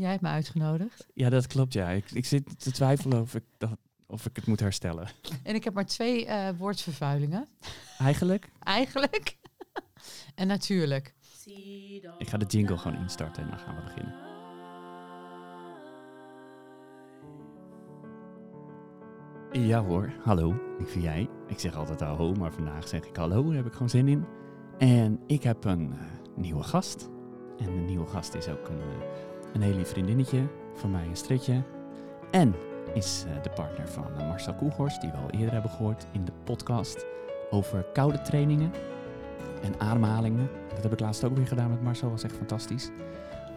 Jij hebt me uitgenodigd. Ja, dat klopt, ja. Ik, ik zit te twijfelen of ik, dat, of ik het moet herstellen. En ik heb maar twee eh woordvervuilingen. Eigenlijk, Eigenlijk. en natuurlijk. ik ga de jingle gewoon instarten en dan gaan we beginnen. Ja hoor, hallo, ik vind jij. Ik zeg altijd hallo, maar vandaag zeg ik hallo, daar heb ik gewoon zin in. En ik heb een eh, nieuwe gast. En de nieuwe gast is ook een, eh, een heel lief vriendinnetje, voor mij een stritje. En is eh, de partner van eh, Marcel Koelhorst, die we al eerder hebben gehoord in de podcast over koude trainingen en ademhalingen. Dat heb ik laatst ook weer gedaan met Marcel, was echt fantastisch.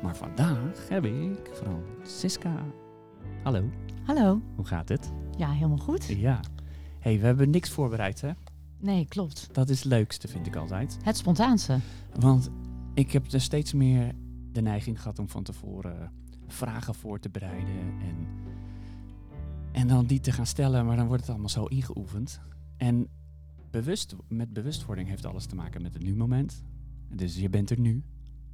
Maar vandaag heb ik Francisca. Hallo, Hallo. hoe gaat het? Ja, helemaal goed. Ja. hey, we hebben niks voorbereid, hè? Nee, klopt. Dat is het leukste, vind ik altijd. Het spontaanse. Want ik heb er steeds meer de neiging gehad om van tevoren vragen voor te bereiden. En, en dan die te gaan stellen, maar dan wordt het allemaal zo ingeoefend. En bewust, met bewustwording heeft alles te maken met het nu-moment. Dus je bent er nu.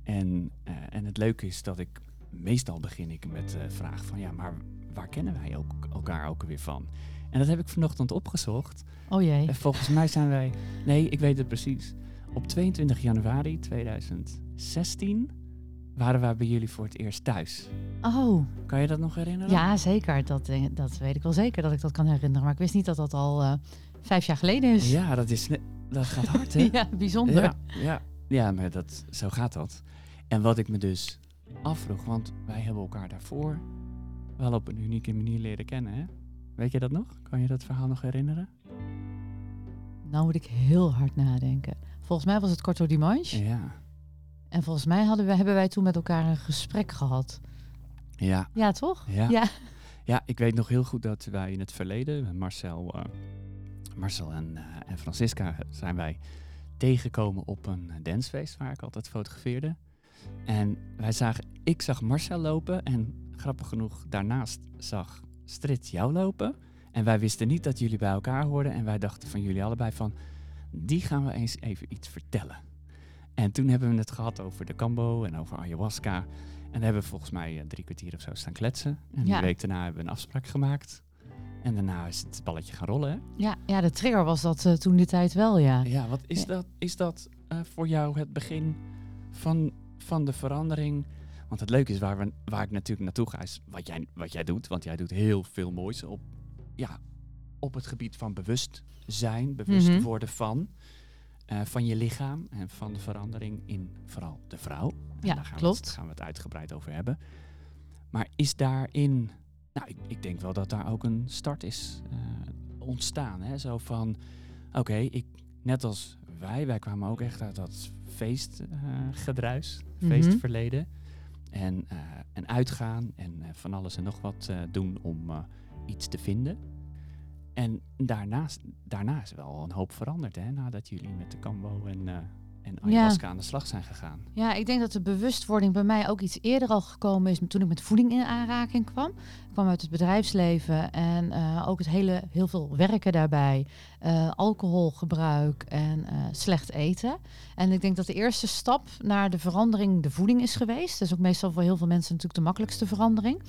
En, eh, en het leuke is dat ik meestal begin ik met de vraag van ja, maar waar kennen wij ook, elkaar ook weer van? En dat heb ik vanochtend opgezocht. Oh jee. En volgens mij zijn wij. Nee, ik weet het precies. Op 22 januari 2016 waren wij bij jullie voor het eerst thuis. Oh, Kan je dat nog herinneren? ja, zeker. Dat, eh, dat weet ik wel zeker dat ik dat kan herinneren. Maar ik wist niet dat dat al eh, vijf jaar geleden is. Ja, dat, is, dat gaat hard, hè? Ja, bijzonder. ja, ja. ja, maar dat, zo gaat dat. En wat ik me dus afvroeg, want wij hebben elkaar daarvoor wel op een unieke manier leren kennen, hè? Weet je dat nog? Kan je dat verhaal nog herinneren? Nou moet ik heel hard nadenken. Volgens mij was het Corto Dimanche. Ja. En volgens mij hadden we, hebben wij toen met elkaar een gesprek gehad. Ja, Ja, toch? ja. Ja. Ja, ik weet nog heel goed dat wij in het verleden, Marcel, eh, Marcel en, eh, en Francisca, zijn wij tegengekomen op een dancefeest waar ik altijd fotografeerde. En wij zagen, ik zag Marcel lopen en grappig genoeg daarnaast zag Strit jou lopen. En wij wisten niet dat jullie bij elkaar hoorden en wij dachten van jullie allebei van, die gaan we eens even iets vertellen. En toen hebben we het gehad over de Cambo en over ayahuasca. En daar hebben we volgens mij eh, drie kwartier of zo staan kletsen. En Ja. een week daarna hebben we een afspraak gemaakt. En daarna is het balletje gaan rollen. Hè? Ja, ja, de trigger was dat eh, toen die tijd wel, ja. Ja, wat is Ja. dat, is dat eh, voor jou het begin van, van de verandering? Want het leuke is waar, we, waar ik natuurlijk naartoe ga, is wat jij, wat jij doet. Want jij doet heel veel moois op, ja, op het gebied van bewustzijn, bewust Mhm. worden van. Eh, van je lichaam en van de verandering in vooral de vrouw. En Ja, daar gaan We klopt. het, gaan we het uitgebreid over hebben. Maar is daarin, nou, ik, ik denk wel dat daar ook een start is eh, ontstaan. Hè? Zo van, oké, ik net als wij, wij kwamen ook echt uit dat feestgedruis, Mhm. feestverleden. En, eh, en uitgaan en eh, van alles en nog wat eh, doen om eh, iets te vinden. En daarnaast, daarna is wel een hoop veranderd, hè, nadat jullie met de Cambo en, eh en ayahuasca aan de slag zijn gegaan. Ja, ik denk dat de bewustwording bij mij ook iets eerder al gekomen is toen ik met voeding in aanraking kwam. Ik kwam uit het bedrijfsleven en eh, ook het hele, heel veel werken daarbij. eh, alcoholgebruik en slecht eten. En ik denk dat de eerste stap naar de verandering de voeding is geweest. Dat is ook meestal voor heel veel mensen natuurlijk de makkelijkste verandering.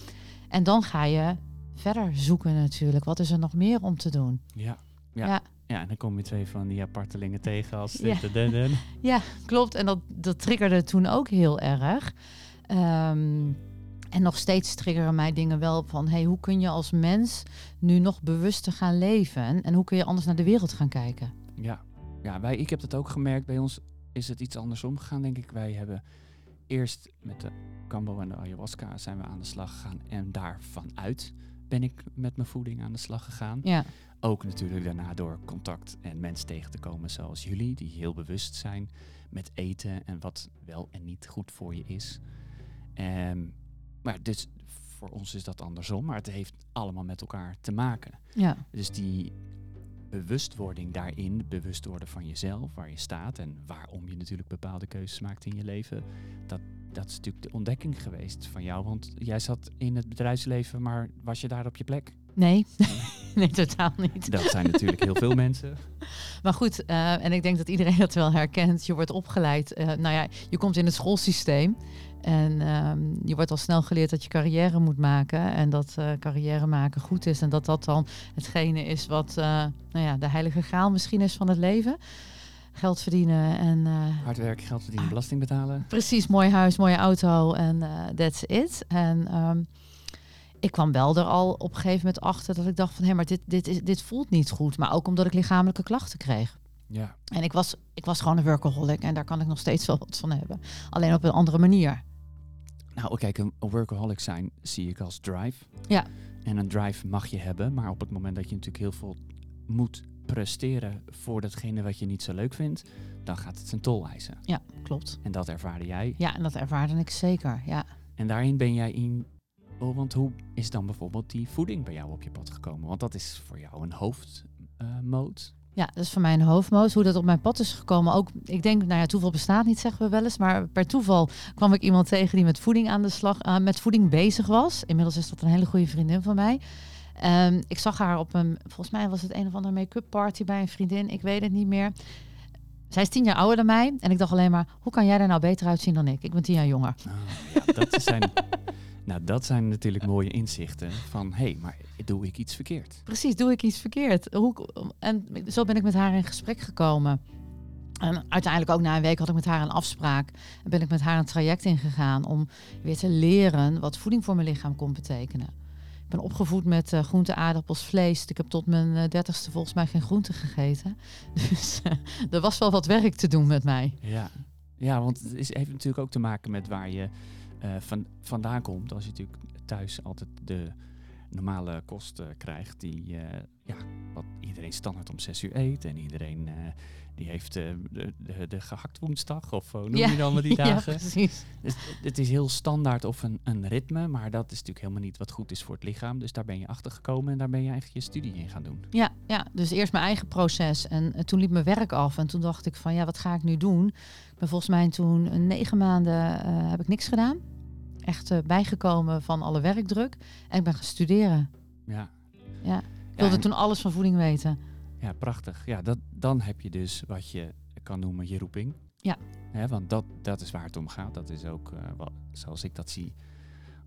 En dan ga je verder zoeken natuurlijk. Wat is er nog meer om te doen? Ja. Ja. Ja. ja. en dan kom je twee van die apartelingen tegen als Ja. dit en dat. Ja, klopt. En dat, dat triggerde toen ook heel erg. Ehm, en nog steeds triggeren mij dingen wel van... Hey, hoe kun je als mens nu nog bewuster gaan leven? En hoe kun je anders naar de wereld gaan kijken? Ja, ja wij, ik heb dat ook gemerkt. Bij ons is het iets andersom gegaan, denk ik. Wij hebben eerst met de Cambo en de ayahuasca zijn we aan de slag gegaan. En daarvanuit ben ik met mijn voeding aan de slag gegaan. Ja, Ook natuurlijk daarna door contact en mensen tegen te komen zoals jullie, die heel bewust zijn met eten en wat wel en niet goed voor je is. Ehm, maar dus voor ons is dat andersom, maar het heeft allemaal met elkaar te maken. ja, Dus die bewustwording daarin, bewust worden van jezelf, waar je staat en waarom je natuurlijk bepaalde keuzes maakt in je leven, dat, dat is natuurlijk de ontdekking geweest van jou. Want jij zat in het bedrijfsleven, maar was je daar op je plek? nee. nee, totaal niet. Dat zijn natuurlijk heel veel mensen. Maar goed, eh, en ik denk dat iedereen dat wel herkent. Je wordt opgeleid. eh, nou ja, je komt in het schoolsysteem. En ehm, je wordt al snel geleerd dat je carrière moet maken. En dat uh, carrière maken goed is. En dat dat dan hetgene is wat nou ja, de heilige graal misschien is van het leven. Geld verdienen en... Uh, Hard werken, geld verdienen, belasting betalen. Precies, mooi huis, mooie auto en that's it. En um, ik kwam wel er al op een gegeven moment achter dat ik dacht van... hé, maar dit, dit, is, dit voelt niet goed. Maar ook omdat ik lichamelijke klachten kreeg. Ja. En ik was, ik was gewoon een workaholic en daar kan ik nog steeds wel wat van hebben. Alleen op een andere manier. Nou, kijk, een workaholic zijn zie ik als drive. Ja. En een drive mag je hebben, maar op het moment dat je natuurlijk heel veel moet presteren voor datgene wat je niet zo leuk vindt, dan gaat het zijn tol eisen. Ja, klopt. En dat ervaarde jij. Ja, en dat ervaarde ik zeker, ja. En daarin ben jij in... Oh, want hoe is dan bijvoorbeeld die voeding bij jou op je pad gekomen? Want dat is voor jou een hoofdmoot. Ja, dat is voor mij een hoofdmoot. Hoe dat op mijn pad is gekomen. Ook, ik denk, nou ja, toeval bestaat niet, zeggen we wel eens. Maar per toeval kwam ik iemand tegen die met voeding aan de slag, uh, met voeding bezig was. Inmiddels is dat een hele goede vriendin van mij. Um, ik zag haar op een, volgens mij was het een of andere make-up party bij een vriendin. Ik weet het niet meer. Zij is tien jaar ouder dan mij. En ik dacht alleen maar, hoe kan jij daar nou beter uitzien dan ik? Ik ben tien jaar jonger. Oh, ja, dat zijn Nou, dat zijn natuurlijk mooie inzichten van hé, hey, maar doe ik iets verkeerd? Precies, doe ik iets verkeerd? Hoe, en zo ben ik met haar in gesprek gekomen. En uiteindelijk ook na een week had ik met haar een afspraak. En ben ik met haar een traject ingegaan om weer te leren wat voeding voor mijn lichaam kon betekenen. Ben opgevoed met uh, groente, aardappels, vlees. Ik heb tot mijn uh, dertigste volgens mij geen groente gegeten. Dus uh, er was wel wat werk te doen met mij. Ja, ja want het is, heeft natuurlijk ook te maken met waar je van, vandaan komt. Als je natuurlijk thuis altijd de normale kosten krijgt, die ja, wat iedereen standaard om zes uur eet. En iedereen die heeft de, de, de gehakt woensdag, of hoe noem je dan met die dagen? Ja, precies. Dus het is heel standaard of een, een ritme, maar dat is natuurlijk helemaal niet wat goed is voor het lichaam. Dus daar ben je achter gekomen en daar ben je eigenlijk je studie in gaan doen. Ja, ja dus eerst mijn eigen proces en uh, toen liep mijn werk af. En toen dacht ik van ja, wat ga ik nu doen? Ik ben volgens mij toen negen maanden heb ik niks gedaan echt uh, bijgekomen van alle werkdruk. En ik ben gaan studeren. Ja. ja. Ik wilde ja, toen alles van voeding weten. Ja, prachtig. Ja, dat, dan heb je dus wat je kan noemen je roeping. Ja. Want dat, dat is waar het om gaat. Dat is ook, uh, wat, zoals ik dat zie,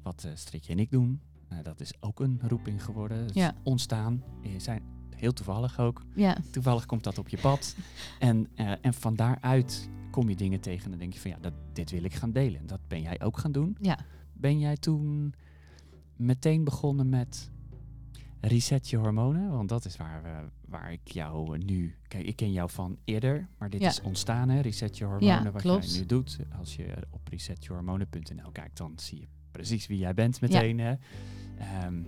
wat uh, Stritje en ik doen. dat is ook een roeping geworden. Ja. Ontstaan. Je zijn heel toevallig ook. Ja. Toevallig komt dat op je pad. en, en van daaruit kom je dingen tegen en dan denk je van ja, dat, dit wil ik gaan delen. Dat ben jij ook gaan doen. Ja. Ben jij toen meteen begonnen met reset je hormonen? Want dat is waar, we, waar ik jou nu... Kijk, ik ken jou van eerder, maar dit Ja. is ontstaan, hè? Reset je hormonen, Ja, wat klopt. jij nu doet. Als je op resetjehormonen.nl kijkt, dan zie je precies wie jij bent meteen, hè? Ehm,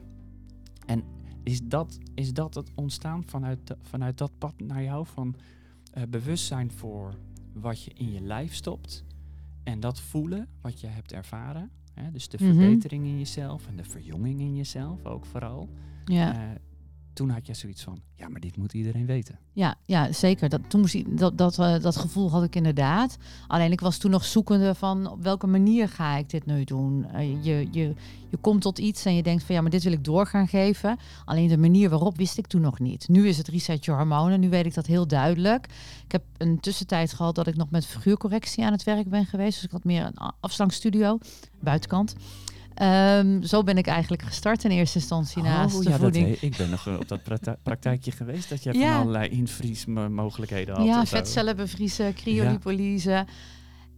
en is dat, is dat het ontstaan vanuit, vanuit dat pad naar jou? Van eh, bewustzijn voor wat je in je lijf stopt. En dat voelen wat je hebt ervaren. Hè? Dus de Mhm. verbetering in jezelf en de verjonging in jezelf ook vooral. Ja. Eh, toen had je zoiets van, ja, maar dit moet iedereen weten. Ja, ja, zeker. Dat, toen moest dat, dat, eh, dat gevoel had ik inderdaad. Alleen ik was toen nog zoekende van op welke manier ga ik dit nu doen. Eh, je, je, je komt tot iets en je denkt van ja, maar dit wil ik door gaan geven. Alleen de manier waarop wist ik toen nog niet. Nu is het reset je hormonen. Nu weet ik dat heel duidelijk. Ik heb een tussentijd gehad dat ik nog met figuurcorrectie aan het werk ben geweest. Dus ik had meer een afslankstudio, buitenkant. Ehm, zo ben ik eigenlijk gestart in eerste instantie naast de Oh, ja, dat, voeding. ik ben nog eh, op dat prakti- praktijkje geweest. Dat je Ja. van allerlei invriesmogelijkheden had. Ja, vetcellen bevriezen, cryolipolyse.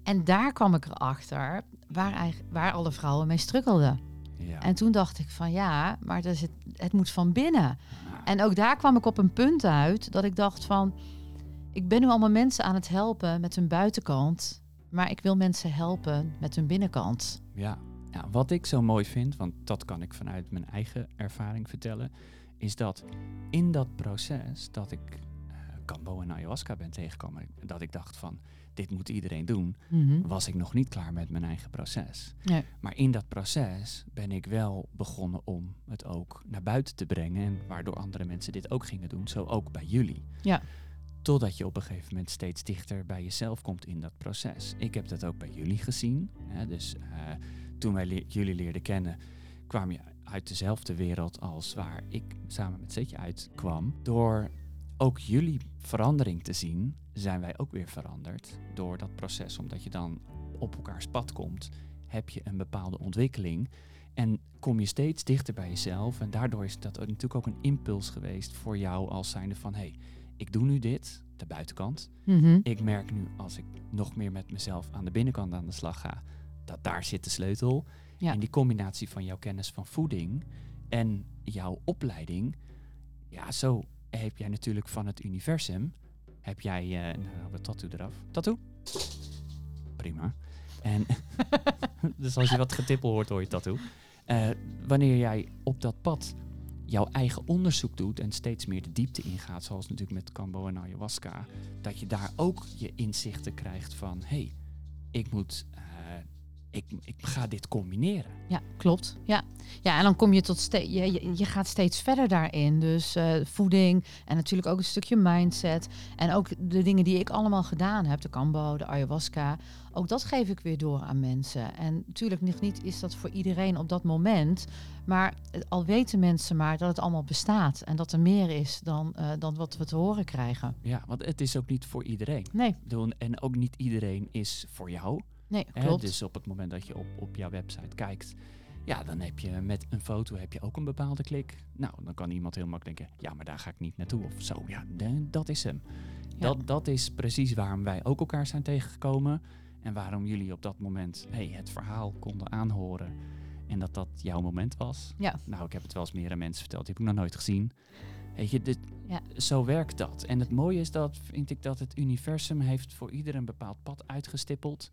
En daar kwam ik erachter waar, waar alle vrouwen mee struggelden. Ja. En toen dacht ik van ja, maar dat is het, het moet van binnen. Ah, En ook daar kwam ik op een punt uit dat ik dacht van... ik ben nu allemaal mensen aan het helpen met hun buitenkant... maar ik wil mensen helpen met hun binnenkant. Ja. Ja, wat ik zo mooi vind, want dat kan ik vanuit mijn eigen ervaring vertellen, is dat in dat proces dat ik eh Cambo en ayahuasca ben tegengekomen, dat ik dacht van, dit moet iedereen doen, was ik nog niet klaar met mijn eigen proces. Nee. Maar in dat proces ben ik wel begonnen om het ook naar buiten te brengen. En waardoor andere mensen dit ook gingen doen, zo ook bij jullie. Ja. Totdat je op een gegeven moment steeds dichter bij jezelf komt in dat proces. Ik heb dat ook bij jullie gezien. Hè? Dus eh, toen wij le- jullie leerden kennen, kwam je uit dezelfde wereld als waar ik samen met Zetje uitkwam. Door ook jullie verandering te zien, zijn wij ook weer veranderd door dat proces. Omdat je dan op elkaars pad komt heb je een bepaalde ontwikkeling. En kom je steeds dichter bij jezelf. En daardoor is dat natuurlijk ook een impuls geweest voor jou als zijnde van... hé, hey, ik doe nu dit, de buitenkant. Mhm. Ik merk nu als ik nog meer met mezelf aan de binnenkant aan de slag ga... dat daar zit de sleutel. Ja. En die combinatie van jouw kennis van voeding en jouw opleiding... ja, zo heb jij natuurlijk van het universum... heb jij... eh nou, we tattoo eraf. Tattoo? Prima. En dus als je wat getippel hoort, hoor je tattoo. Eh, wanneer jij op dat pad jouw eigen onderzoek doet en steeds meer de diepte ingaat, zoals natuurlijk met Cambo en ayahuasca, dat je daar ook je inzichten krijgt van, hé, hey, ik moet, eh, ik, ik ga dit combineren. Ja, klopt. Ja. ja, en dan kom je tot steeds, je, je, je gaat steeds verder daarin. Dus eh, voeding en natuurlijk ook een stukje mindset. En ook de dingen die ik allemaal gedaan heb, de Cambo, de ayahuasca, ook dat geef ik weer door aan mensen. En natuurlijk nog niet is dat voor iedereen op dat moment. Maar al weten mensen maar dat het allemaal bestaat en dat er meer is dan, eh, dan wat we te horen krijgen. Ja, want het is ook niet voor iedereen. Nee, En ook niet iedereen is voor jou. Nee, Hè, klopt. dus op het moment dat je op, op jouw website kijkt, ja, dan heb je met een foto heb je ook een bepaalde klik. Nou, dan kan iemand heel makkelijk denken, ja, maar daar ga ik niet naartoe of zo. Ja, dat is hem. Dat, dat is precies waarom wij ook elkaar zijn tegengekomen. En waarom jullie op dat moment hey, het verhaal konden aanhoren. En dat dat jouw moment was. Ja. Nou, ik heb het wel eens meer aan mensen verteld. Die heb ik nog nooit gezien. Weet je, dit, Ja. zo werkt dat. En het mooie is dat, vind ik, dat het universum heeft voor ieder een bepaald pad uitgestippeld.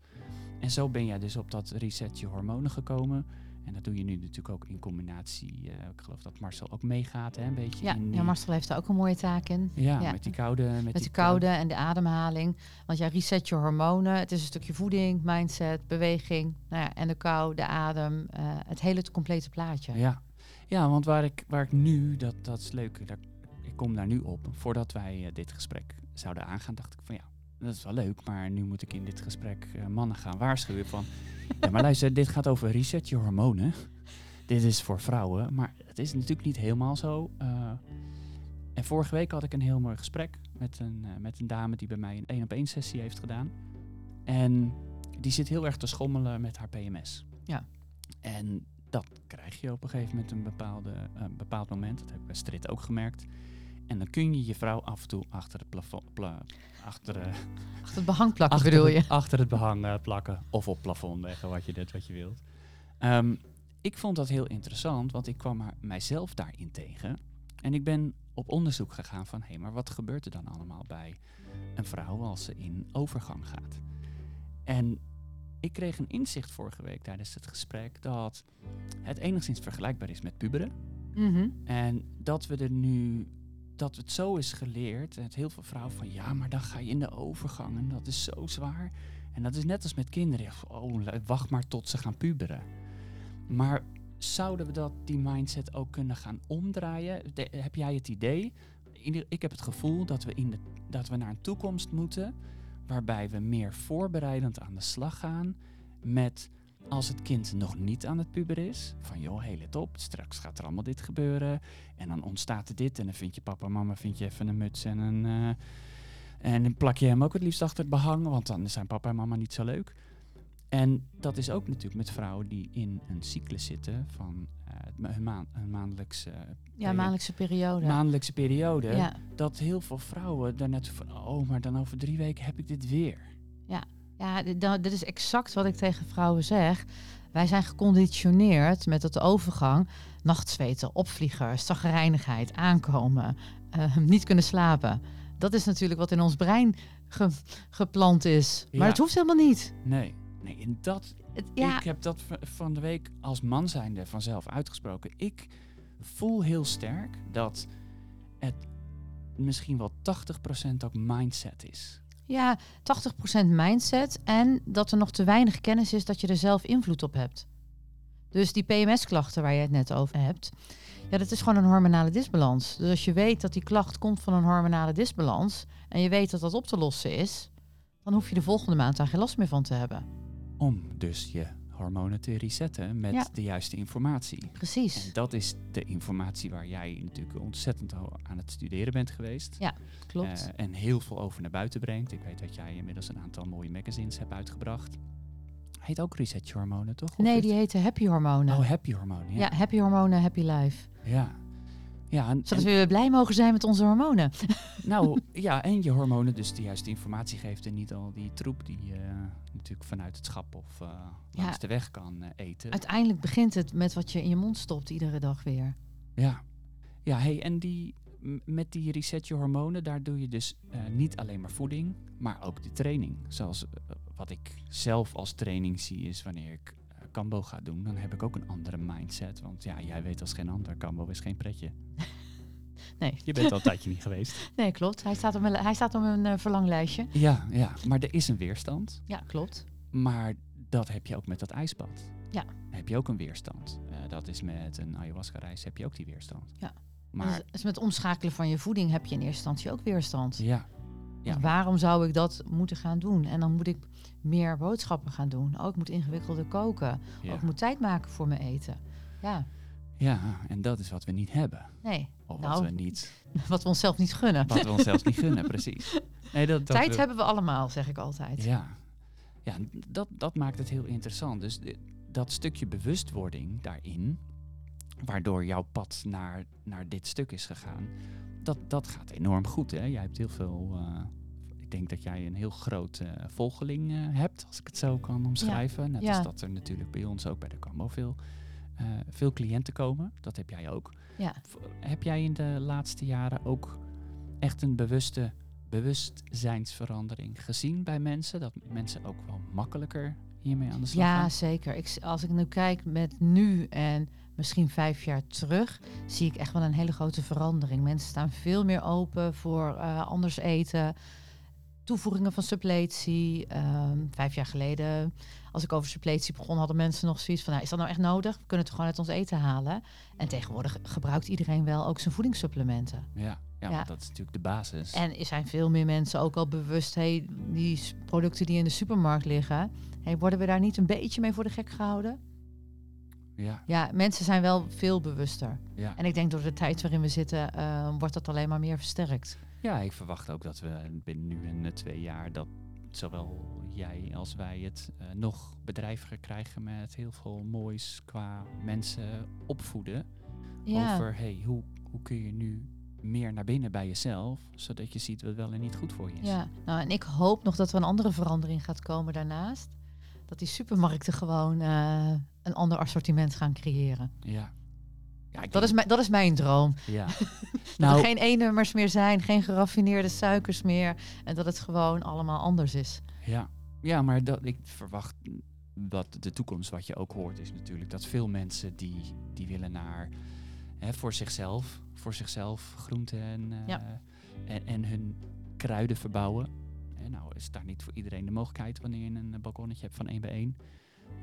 En zo ben jij dus op dat reset je hormonen gekomen. En dat doe je nu natuurlijk ook in combinatie. eh, ik geloof dat Marcel ook meegaat, hè, een beetje. Ja, in ja, Marcel heeft daar ook een mooie taak in. ja, ja. met die koude. Met, Met die de koude en de ademhaling. Want jij reset je hormonen. Het is een stukje voeding, mindset, beweging. Nou ja, en de kou, de adem. eh, het hele complete plaatje. Ja, ja want waar ik, waar ik nu, dat, dat is leuk, daar, ik kom daar nu op. Voordat wij eh, dit gesprek zouden aangaan, dacht ik van ja, dat is wel leuk. Maar nu moet ik in dit gesprek eh, mannen gaan waarschuwen van... ja, maar luister, dit gaat over reset je hormonen. Dit is voor vrouwen, maar het is natuurlijk niet helemaal zo. eh. en vorige week had ik een heel mooi gesprek met een, eh, met een dame die bij mij een één op één sessie heeft gedaan. En die zit heel erg te schommelen met haar PMS. Ja. En dat krijg je op een gegeven moment een bepaalde, een bepaald moment. Dat heb ik bij Strit ook gemerkt. En dan kun je je vrouw af en toe achter het plafond, pla- achter, eh, Achter het behang plakken achter, bedoel het, je? achter het behang eh, plakken of op plafond leggen, wat je dit, wat je wilt. Ehm, ik vond dat heel interessant, want ik kwam mijzelf daarin tegen. En ik ben op onderzoek gegaan van, hé, hey, maar wat gebeurt er dan allemaal bij een vrouw als ze in overgang gaat? En ik kreeg een inzicht vorige week tijdens het gesprek dat het enigszins vergelijkbaar is met puberen. Mhm. En dat we er nu, dat het zo is geleerd, het heel veel vrouwen van ja, maar dan ga je in de overgang en dat is zo zwaar. En dat is net als met kinderen. Oh, wacht maar tot ze gaan puberen. Maar zouden we dat, die mindset ook kunnen gaan omdraaien? Heb jij het idee? Ik heb het gevoel dat we, in dat we naar een toekomst moeten waarbij we meer voorbereidend aan de slag gaan met als het kind nog niet aan het puberen is, van joh, hey, let op, straks gaat er allemaal dit gebeuren. En dan ontstaat er dit en dan vind je papa en mama vind je even een muts en een... eh, en dan plak je hem ook het liefst achter het behang, want dan zijn papa en mama niet zo leuk. En dat is ook natuurlijk met vrouwen die in een cyclus zitten van ma- hun, maan, hun maandelijkse, Ja, maandelijkse periode. maandelijkse periode. ja. Dat heel veel vrouwen daar net van, oh, maar dan over drie weken heb ik dit weer. Ja, dit, dat- dit is exact wat ik tegen vrouwen zeg. Wij zijn geconditioneerd met het overgang. Nachtzweten, opvliegers, zagrijnigheid, aankomen, eh, niet kunnen slapen. Dat is natuurlijk wat in ons brein ge- geplant is. Maar Ja. het hoeft helemaal niet. Nee, nee, en dat Het, ja, Ik heb dat van de week als man zijnde vanzelf uitgesproken. Ik voel heel sterk dat het misschien wel 80% ook mindset is. Ja, 80% mindset en dat er nog te weinig kennis is dat je er zelf invloed op hebt. Dus die PMS-klachten waar je het net over hebt, ja, dat is gewoon een hormonale disbalans. Dus als je weet dat die klacht komt van een hormonale disbalans en je weet dat dat op te lossen is, dan hoef je de volgende maand daar geen last meer van te hebben. Om dus je hormonen te resetten met Ja. de juiste informatie. Precies, En dat is de informatie waar jij natuurlijk ontzettend aan het studeren bent geweest. Ja, klopt. Eh, en heel veel over naar buiten brengt. Ik weet dat jij inmiddels een aantal mooie magazines hebt uitgebracht. heet ook reset hormonen, toch? Of Nee, die heten happy hormonen. Oh, happy hormonen. ja. Ja. happy hormonen, happy life. Ja. Ja, en, Zodat en- we blij mogen zijn met onze hormonen. nou, ja, en je hormonen dus de juiste informatie geeft en niet al die troep die je natuurlijk vanuit het schap of eh, langs Ja. de weg kan eh, eten. Uiteindelijk begint het met wat je in je mond stopt iedere dag weer. Ja, ja hey, en die, met die reset je hormonen, daar doe je dus eh, niet alleen maar voeding, maar ook de training. Zoals eh, wat ik zelf als training zie is wanneer ik eh, Kambo ga doen, dan heb ik ook een andere mindset. Want ja, jij weet als geen ander, Kambo is geen pretje. Nee. Je bent al een tijdje niet geweest. Nee, klopt. Hij staat op mijn, hij staat op mijn eh, verlanglijstje. Ja, ja, maar er is een weerstand. Ja, klopt. Maar dat heb je ook met dat ijsbad. Ja. Heb je ook een weerstand. Eh, dat is met een ayahuasca-reis heb je ook die weerstand. Ja. Maar Dus, dus met omschakelen van je voeding heb je in eerste instantie ook weerstand. ja, ja. Dus waarom zou ik dat moeten gaan doen? En dan moet ik meer boodschappen gaan doen. Ook moet ingewikkelder koken. ja. Ook moet tijd maken voor mijn eten. Ja, Ja, en dat is wat we niet hebben. nee. Of Nou, wat we niet, Wat we onszelf niet gunnen. wat we onszelf niet gunnen, precies. Nee, dat, dat tijd we- hebben we allemaal, zeg ik altijd. Ja, ja dat, dat maakt het heel interessant. Dus dat stukje bewustwording daarin, waardoor jouw pad naar, naar dit stuk is gegaan, dat, dat gaat enorm goed. Hè? Jij hebt heel veel. eh, denk dat jij een heel groot eh, volgeling eh, hebt, als ik het zo kan omschrijven. Net Ja. als dat er natuurlijk bij ons ook bij de Cambo veel, eh, veel cliënten komen. Dat heb jij ook. Ja. Heb jij in de laatste jaren ook echt een bewuste bewustzijnsverandering gezien bij mensen? Dat mensen ook wel makkelijker hiermee aan de slag Ja, gaan? zeker. Ik, als ik nu kijk met nu en misschien vijf jaar terug, zie ik echt wel een hele grote verandering. Mensen staan veel meer open voor anders eten. Toevoegingen van suppletie. Ehm, vijf jaar geleden, als ik over suppletie begon, hadden mensen nog zoiets van: nou, is dat nou echt nodig? We kunnen het gewoon uit ons eten halen. En tegenwoordig gebruikt iedereen wel ook zijn voedingssupplementen. Ja, ja, dat is natuurlijk de basis. En er zijn veel meer mensen ook al bewust, hey, die producten die in de supermarkt liggen, hey, worden we daar niet een beetje mee voor de gek gehouden? ja, Ja, mensen zijn wel veel bewuster. ja. En ik denk door de tijd waarin we zitten, eh, wordt dat alleen maar meer versterkt. Ja, ik verwacht ook dat we binnen nu en eh, twee jaar dat zowel jij als wij het eh, nog bedrijviger krijgen met heel veel moois qua mensen opvoeden. Ja, Over hey, hoe, hoe kun je nu meer naar binnen bij jezelf, zodat je ziet wat wel en niet goed voor je is. ja. Nou, en ik hoop nog dat er een andere verandering gaat komen daarnaast. Dat die supermarkten gewoon eh, een ander assortiment gaan creëren. Ja. Ja Dat is, mijn, dat is mijn droom. Ja. Dat nou, er geen E-nummers meer zijn, geen geraffineerde suikers meer. En dat het gewoon allemaal anders is. Ja, ja maar dat, ik verwacht dat de toekomst, wat je ook hoort, is natuurlijk dat veel mensen die, die willen naar hè, voor zichzelf, voor zichzelf groenten en, eh, Ja. en, en hun kruiden verbouwen. En nou is daar niet voor iedereen de mogelijkheid wanneer je een balkonnetje hebt van één bij één.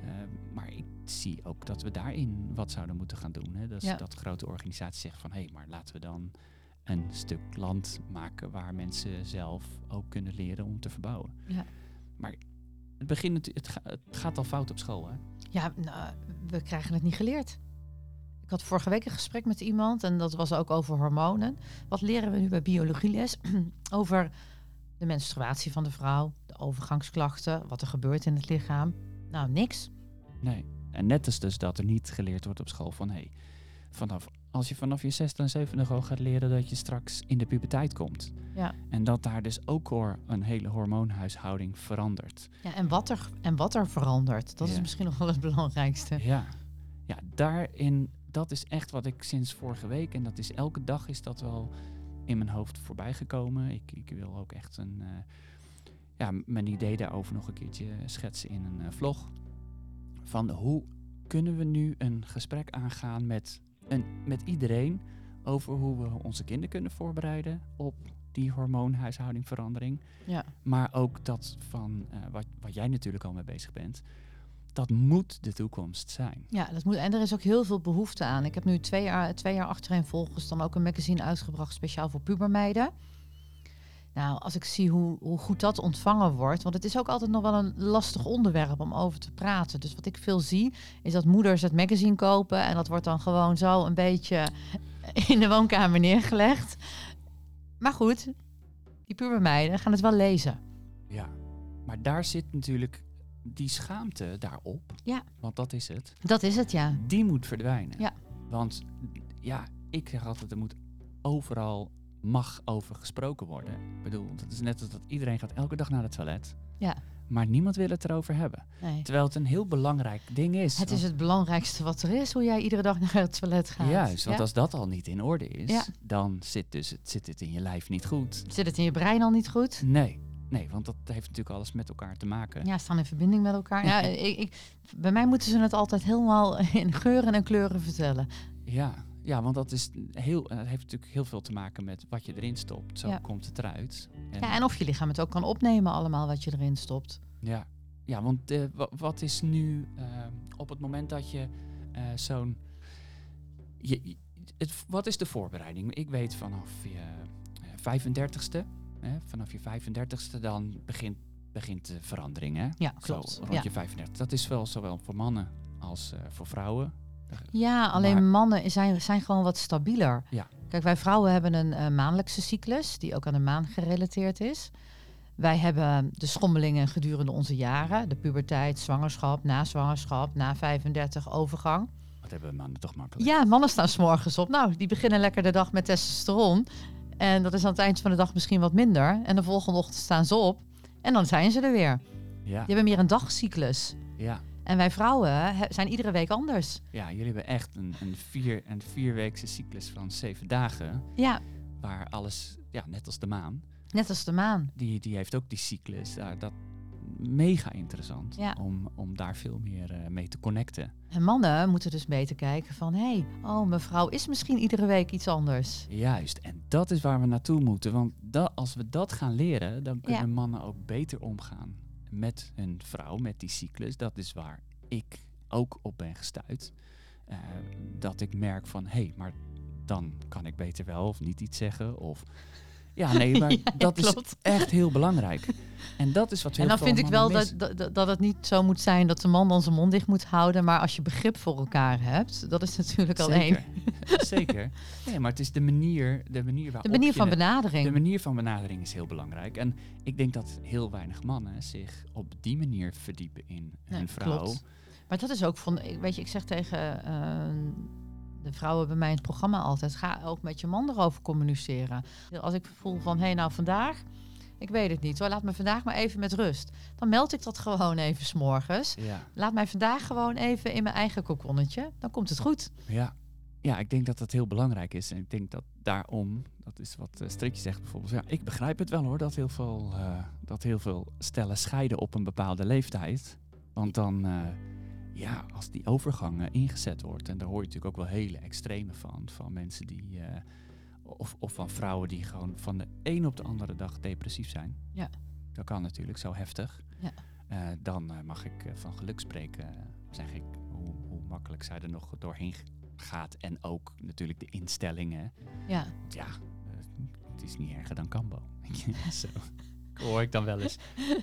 Eh, maar ik zie ook dat we daarin wat zouden moeten gaan doen. Hè. Dus Ja. dat grote organisaties zeggen van hé, hey, maar laten we dan een stuk land maken waar mensen zelf ook kunnen leren om te verbouwen. Ja. Maar het, begint, natu- het, ga- het gaat al fout op school, hè? Ja, nou, we krijgen het niet geleerd. Ik had vorige week een gesprek met iemand en dat was ook over hormonen. Wat leren we nu bij biologieles over de menstruatie van de vrouw, de overgangsklachten, wat er gebeurt in het lichaam? Nou, niks. Nee. En net als dus dat er niet geleerd wordt op school van hé, hey, vanaf, als je vanaf je zesde en zevende gewoon gaat leren dat je straks in de puberteit komt. Ja. En dat daar dus ook hoor een hele hormoonhuishouding verandert. Ja, en, wat er, en wat er verandert, dat is misschien nog wel het belangrijkste. Ja. Ja, daarin, dat is echt wat ik sinds vorige week, en dat is elke dag is dat wel in mijn hoofd voorbij gekomen. Ik, ik wil ook echt een, eh, ja, mijn idee daarover nog een keertje schetsen in een eh, vlog. Van hoe kunnen we nu een gesprek aangaan met, een, met iedereen over hoe we onze kinderen kunnen voorbereiden op die hormoonhuishoudingverandering. Ja. Maar ook dat van eh, wat, wat jij natuurlijk al mee bezig bent. Dat moet de toekomst zijn. Ja, dat moet, en er is ook heel veel behoefte aan. Ik heb nu twee jaar, twee jaar achtereenvolgens dan ook een magazine uitgebracht speciaal voor pubermeiden. Nou, als ik zie hoe, hoe goed dat ontvangen wordt, want het is ook altijd nog wel een lastig onderwerp om over te praten. Dus wat ik veel zie, is dat moeders het magazine kopen en dat wordt dan gewoon zo een beetje in de woonkamer neergelegd. Maar goed, die pubermeiden gaan het wel lezen. Ja. Maar daar zit natuurlijk die schaamte daarop, Ja. want dat is het, Dat is het, ja. die moet verdwijnen. Ja. Want ja, ik zeg altijd, er moet overal mag over gesproken worden. Ik bedoel, het is net als dat iedereen gaat elke dag naar het toilet. Ja. Maar niemand wil het erover hebben. Nee. Terwijl het een heel belangrijk ding is. Het is het belangrijkste wat er is, hoe jij iedere dag naar het toilet gaat. Juist, want Ja. als dat al niet in orde is, Ja. dan zit, dus het, zit het in je lijf niet goed. Zit het in je brein al niet goed? Nee, nee, want dat heeft natuurlijk alles met elkaar te maken. Ja, staan in verbinding met elkaar. Ja, ik, ik, bij mij moeten ze het altijd helemaal in geuren en kleuren vertellen. Ja, ja, want dat is heel, het heeft natuurlijk heel veel te maken met wat je erin stopt. Zo Ja. komt het eruit. En, Ja, en of je lichaam het ook kan opnemen allemaal wat je erin stopt. ja, ja, want eh, wa- wat is nu eh, op het moment dat je eh, zo'n... Je, het, wat is de voorbereiding? Ik weet vanaf je eh, 35ste, hè, vanaf je 35ste dan begint, begint de verandering. Hè? Ja, Zo, klopt. rond Ja. je 35. Dat is wel zowel voor mannen als eh, voor vrouwen. Ja, alleen Maar- mannen zijn, zijn gewoon wat stabieler. Ja. Kijk, wij vrouwen hebben een eh, maandelijkse cyclus die ook aan de maan gerelateerd is. Wij hebben de schommelingen gedurende onze jaren. De puberteit, zwangerschap, na zwangerschap, na 35 overgang. Wat hebben mannen toch makkelijk? Ja, mannen staan s'morgens op. Nou, die beginnen lekker de dag met testosteron. En dat is aan het eind van de dag misschien wat minder. En de volgende ochtend staan ze op. En dan zijn ze er weer. Ja, Die hebben meer een dagcyclus. ja. En wij vrouwen he- zijn iedere week anders. ja jullie hebben echt een, een, vier, een vierweekse cyclus van zeven dagen. Ja, Waar alles, ja, net als de maan, net als de maan. die, die heeft ook die cyclus. Daar, dat mega interessant Ja. om, om daar veel meer eh, mee te connecten. En mannen moeten dus beter kijken van... hé, hey, oh, mevrouw is misschien iedere week iets anders. Juist, en dat is waar we naartoe moeten. Want dat, als we dat gaan leren, dan kunnen Ja. mannen ook beter omgaan met hun vrouw, met die cyclus. Dat is waar ik ook op ben gestuurd. Eh, dat ik merk van, hé, hey, maar dan kan ik beter wel of niet iets zeggen. Of ja, nee, maar Ja, dat is echt heel belangrijk. En dat is wat heel En dan vind ik wel dat, dat, dat het niet zo moet zijn dat de man dan zijn mond dicht moet houden. Maar als je begrip voor elkaar hebt, dat is natuurlijk al één. Zeker. Nee, maar het is de manier, de manier waarop De manier van benadering. De manier van benadering is heel belangrijk. En ik denk dat heel weinig mannen zich op die manier verdiepen in Nee, hun vrouw. klopt. Maar dat is ook van, weet je, ik zeg tegen eh, de vrouwen bij mij in het programma altijd, ga ook met je man erover communiceren. Als ik voel van, hé, hey, nou vandaag, ik weet het niet hoor, laat me vandaag maar even met rust. Dan meld ik dat gewoon even s'morgens. Ja, Laat mij vandaag gewoon even in mijn eigen kokonnetje. Dan komt het goed. ja. ja, ik denk dat dat heel belangrijk is. En ik denk dat daarom, dat is wat uh, Strikje zegt bijvoorbeeld. Ja, ik begrijp het wel hoor, dat heel, veel, eh, dat heel veel stellen scheiden op een bepaalde leeftijd. Want dan, eh, ja, als die overgang ingezet wordt, en daar hoor je natuurlijk ook wel hele extreme van, van mensen die, eh, of, of van vrouwen die gewoon van de een op de andere dag depressief zijn. Ja. Dat kan natuurlijk zo heftig. Ja. Eh, dan eh, mag ik van geluk spreken, zeg ik, hoe, hoe makkelijk zij er nog doorheen gaat. En ook natuurlijk de instellingen. Ja. Want ja, het is niet erger dan Cambo. Zo hoor ik dan wel eens.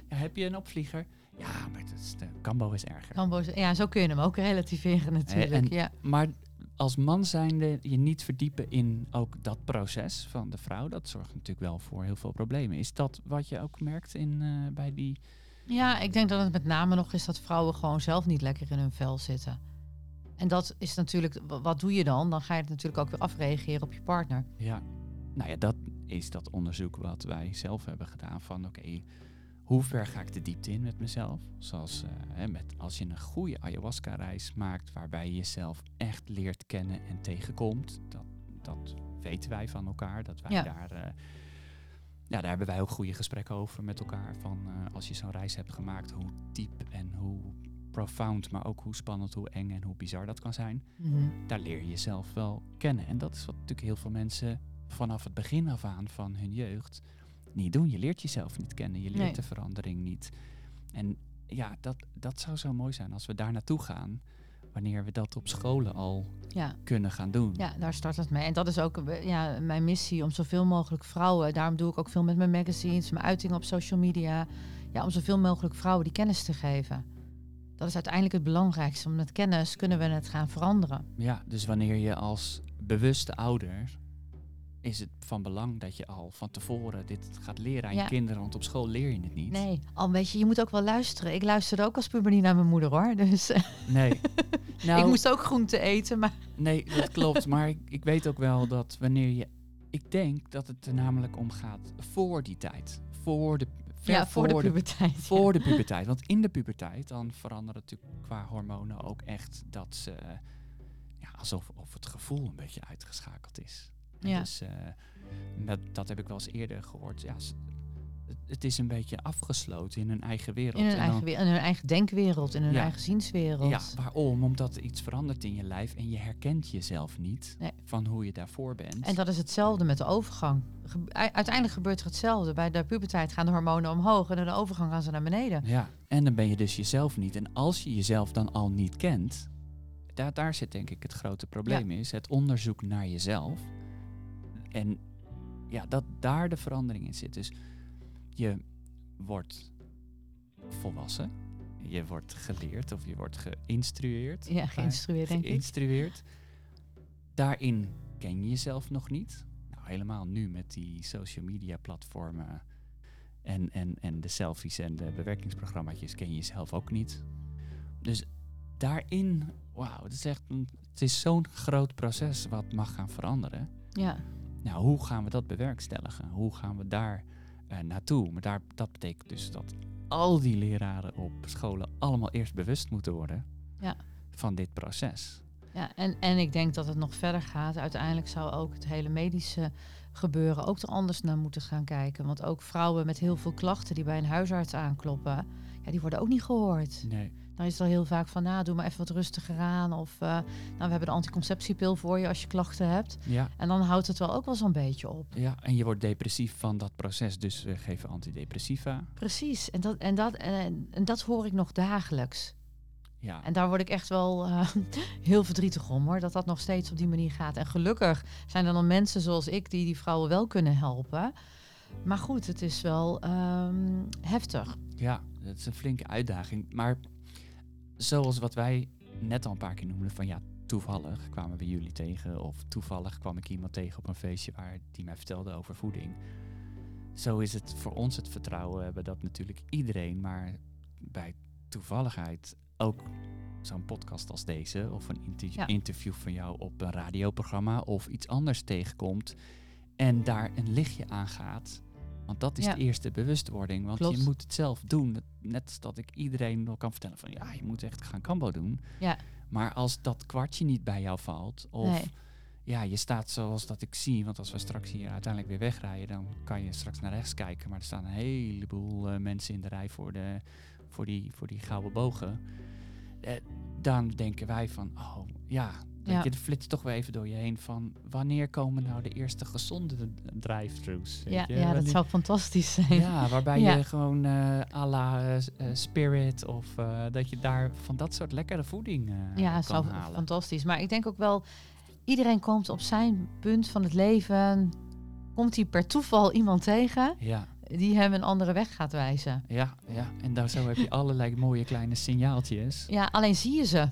Ja, heb je een opvlieger? Ja, maar het is de, Cambo is erger. Boos- ja, zo kun je hem ook relativeren natuurlijk. en- ja. Maar als man zijnde je niet verdiepen in ook dat proces van de vrouw, dat zorgt natuurlijk wel voor heel veel problemen. Is dat wat je ook merkt in, eh, bij die... ja, ik denk dat het met name nog is dat vrouwen gewoon zelf niet lekker in hun vel zitten. En dat is natuurlijk, wa- wat doe je dan? Dan ga je het natuurlijk ook weer afreageren op je partner. Ja, nou ja, dat is dat onderzoek wat wij zelf hebben gedaan van oké, hoe ver ga ik de diepte in met mezelf? Zoals eh, met, als je een goede ayahuasca-reis maakt waarbij je jezelf echt leert kennen en tegenkomt, dat, dat weten wij van elkaar, dat wij Ja. daar... eh, ja, daar hebben wij ook goede gesprekken over met elkaar. Van eh, als je zo'n reis hebt gemaakt, hoe diep en hoe profound, maar ook hoe spannend, hoe eng en hoe bizar dat kan zijn Mhm. daar leer je jezelf wel kennen. En dat is wat natuurlijk heel veel mensen vanaf het begin af aan van hun jeugd niet doen. Je leert jezelf niet kennen, je leert Nee. de verandering niet. En ja, dat, dat zou zo mooi zijn als we daar naartoe gaan, wanneer we dat op scholen al Ja. kunnen gaan doen. Ja, daar start het mee. En dat is ook ja, mijn missie om zoveel mogelijk vrouwen. Daarom doe ik ook veel met mijn magazines, mijn uitingen op social media. Ja, om zoveel mogelijk vrouwen die kennis te geven. Dat is uiteindelijk het belangrijkste. Met kennis kunnen we het gaan veranderen. Ja, dus wanneer je als bewuste ouder is het van belang dat je al van tevoren dit gaat leren aan Ja. je kinderen, want op school leer je het niet. Nee, al weet je, je moet ook wel luisteren. Ik luisterde ook als puber niet naar mijn moeder hoor. Dus eh, Nee. Nou, ik moest ook groente eten, maar Nee, dat klopt. maar ik, ik weet ook wel dat wanneer je. Ik denk dat het er namelijk om gaat voor die tijd. Voor de. ja, voor de de puberteit. Voor de puberteit. Want in de puberteit dan verandert het natuurlijk qua hormonen ook echt dat ze. Ja, alsof of het gevoel een beetje uitgeschakeld is. Ja. Dus eh, dat, dat heb ik wel eens eerder gehoord. Ja, het, is een beetje afgesloten in hun eigen wereld. In hun, En eigen, dan- we- in hun eigen denkwereld, in hun Ja. eigen zienswereld. ja, waarom? Omdat er iets verandert in je lijf en je herkent jezelf niet Nee. van hoe je daarvoor bent. En dat is hetzelfde met de overgang. Ge- uiteindelijk gebeurt er hetzelfde. Bij de puberteit gaan de hormonen omhoog en door de overgang gaan ze naar beneden. Ja, en dan ben je dus jezelf niet. En als je jezelf dan al niet kent, daar, daar zit denk ik het grote probleem is. Het onderzoek naar jezelf. En ja, dat daar de verandering in zit. Dus je wordt volwassen. Je wordt geleerd of je wordt geïnstrueerd. Ja, geïnstrueerd denk ik. geïnstrueerd. Daarin ken je jezelf nog niet. Nou, helemaal nu met die social media platformen en, en, en de selfies en de bewerkingsprogramma's ken je jezelf ook niet. Dus daarin, wauw, het is echt een, het is zo'n groot proces wat mag gaan veranderen. Ja, Nou, hoe gaan we dat bewerkstelligen? Hoe gaan we daar eh, naartoe? Maar daar, dat betekent dus dat al die leraren op scholen allemaal eerst bewust moeten worden Ja. van dit proces. ja. En, en ik denk dat het nog verder gaat. Uiteindelijk zou ook het hele medische gebeuren ook er anders naar moeten gaan kijken. Want ook vrouwen met heel veel klachten die bij een huisarts aankloppen, ja, die worden ook niet gehoord. Nee. Dan is het al heel vaak van, nou, doe maar even wat rustiger aan. Of, eh, nou, we hebben de anticonceptiepil voor je als je klachten hebt. Ja, En dan houdt het wel ook wel zo'n beetje op. ja, en je wordt depressief van dat proces, dus we geven antidepressiva. Precies, en dat, en, dat, en, en dat hoor ik nog dagelijks. Ja, En daar word ik echt wel eh, heel verdrietig om hoor, dat dat nog steeds op die manier gaat. En gelukkig zijn er dan mensen zoals ik die die vrouwen wel kunnen helpen. Maar goed, het is wel ehm, heftig. ja, dat is een flinke uitdaging. Maar zoals wat wij net al een paar keer noemden, van ja, toevallig kwamen we jullie tegen. Of toevallig kwam ik iemand tegen op een feestje waar die mij vertelde over voeding. Zo is het voor ons het vertrouwen hebben dat natuurlijk iedereen, maar bij toevalligheid ook zo'n podcast als deze of een inter- Ja. interview van jou op een radioprogramma of iets anders tegenkomt en daar een lichtje aan gaat. Want dat is Ja. de eerste bewustwording. Want je moet het zelf doen. Net als dat ik iedereen wel kan vertellen van ja, je moet echt gaan kambo doen. Ja. Maar als dat kwartje niet bij jou valt, of Nee. ja, je staat zoals dat ik zie, want als we straks hier uiteindelijk weer wegrijden, dan kan je straks naar rechts kijken. Maar er staan een heleboel eh, mensen in de rij voor, de, voor, die, voor die gouden bogen. Eh, dan denken wij van, oh ja, Ja. je, flitst toch weer even door je heen van wanneer komen nou de eerste gezonde drive-thrus? Ja, ja, dat Wanneer- zou fantastisch zijn. ja, waarbij Ja. je gewoon eh à la eh, eh, Spirit of dat je daar van dat soort lekkere voeding Ja, kan zou halen. fantastisch. Maar ik denk ook wel, iedereen komt op zijn punt van het leven, komt hij per toeval iemand tegen Ja, die hem een andere weg gaat wijzen. ja, ja. En daar zo heb je allerlei mooie kleine signaaltjes. Ja, alleen zie je ze.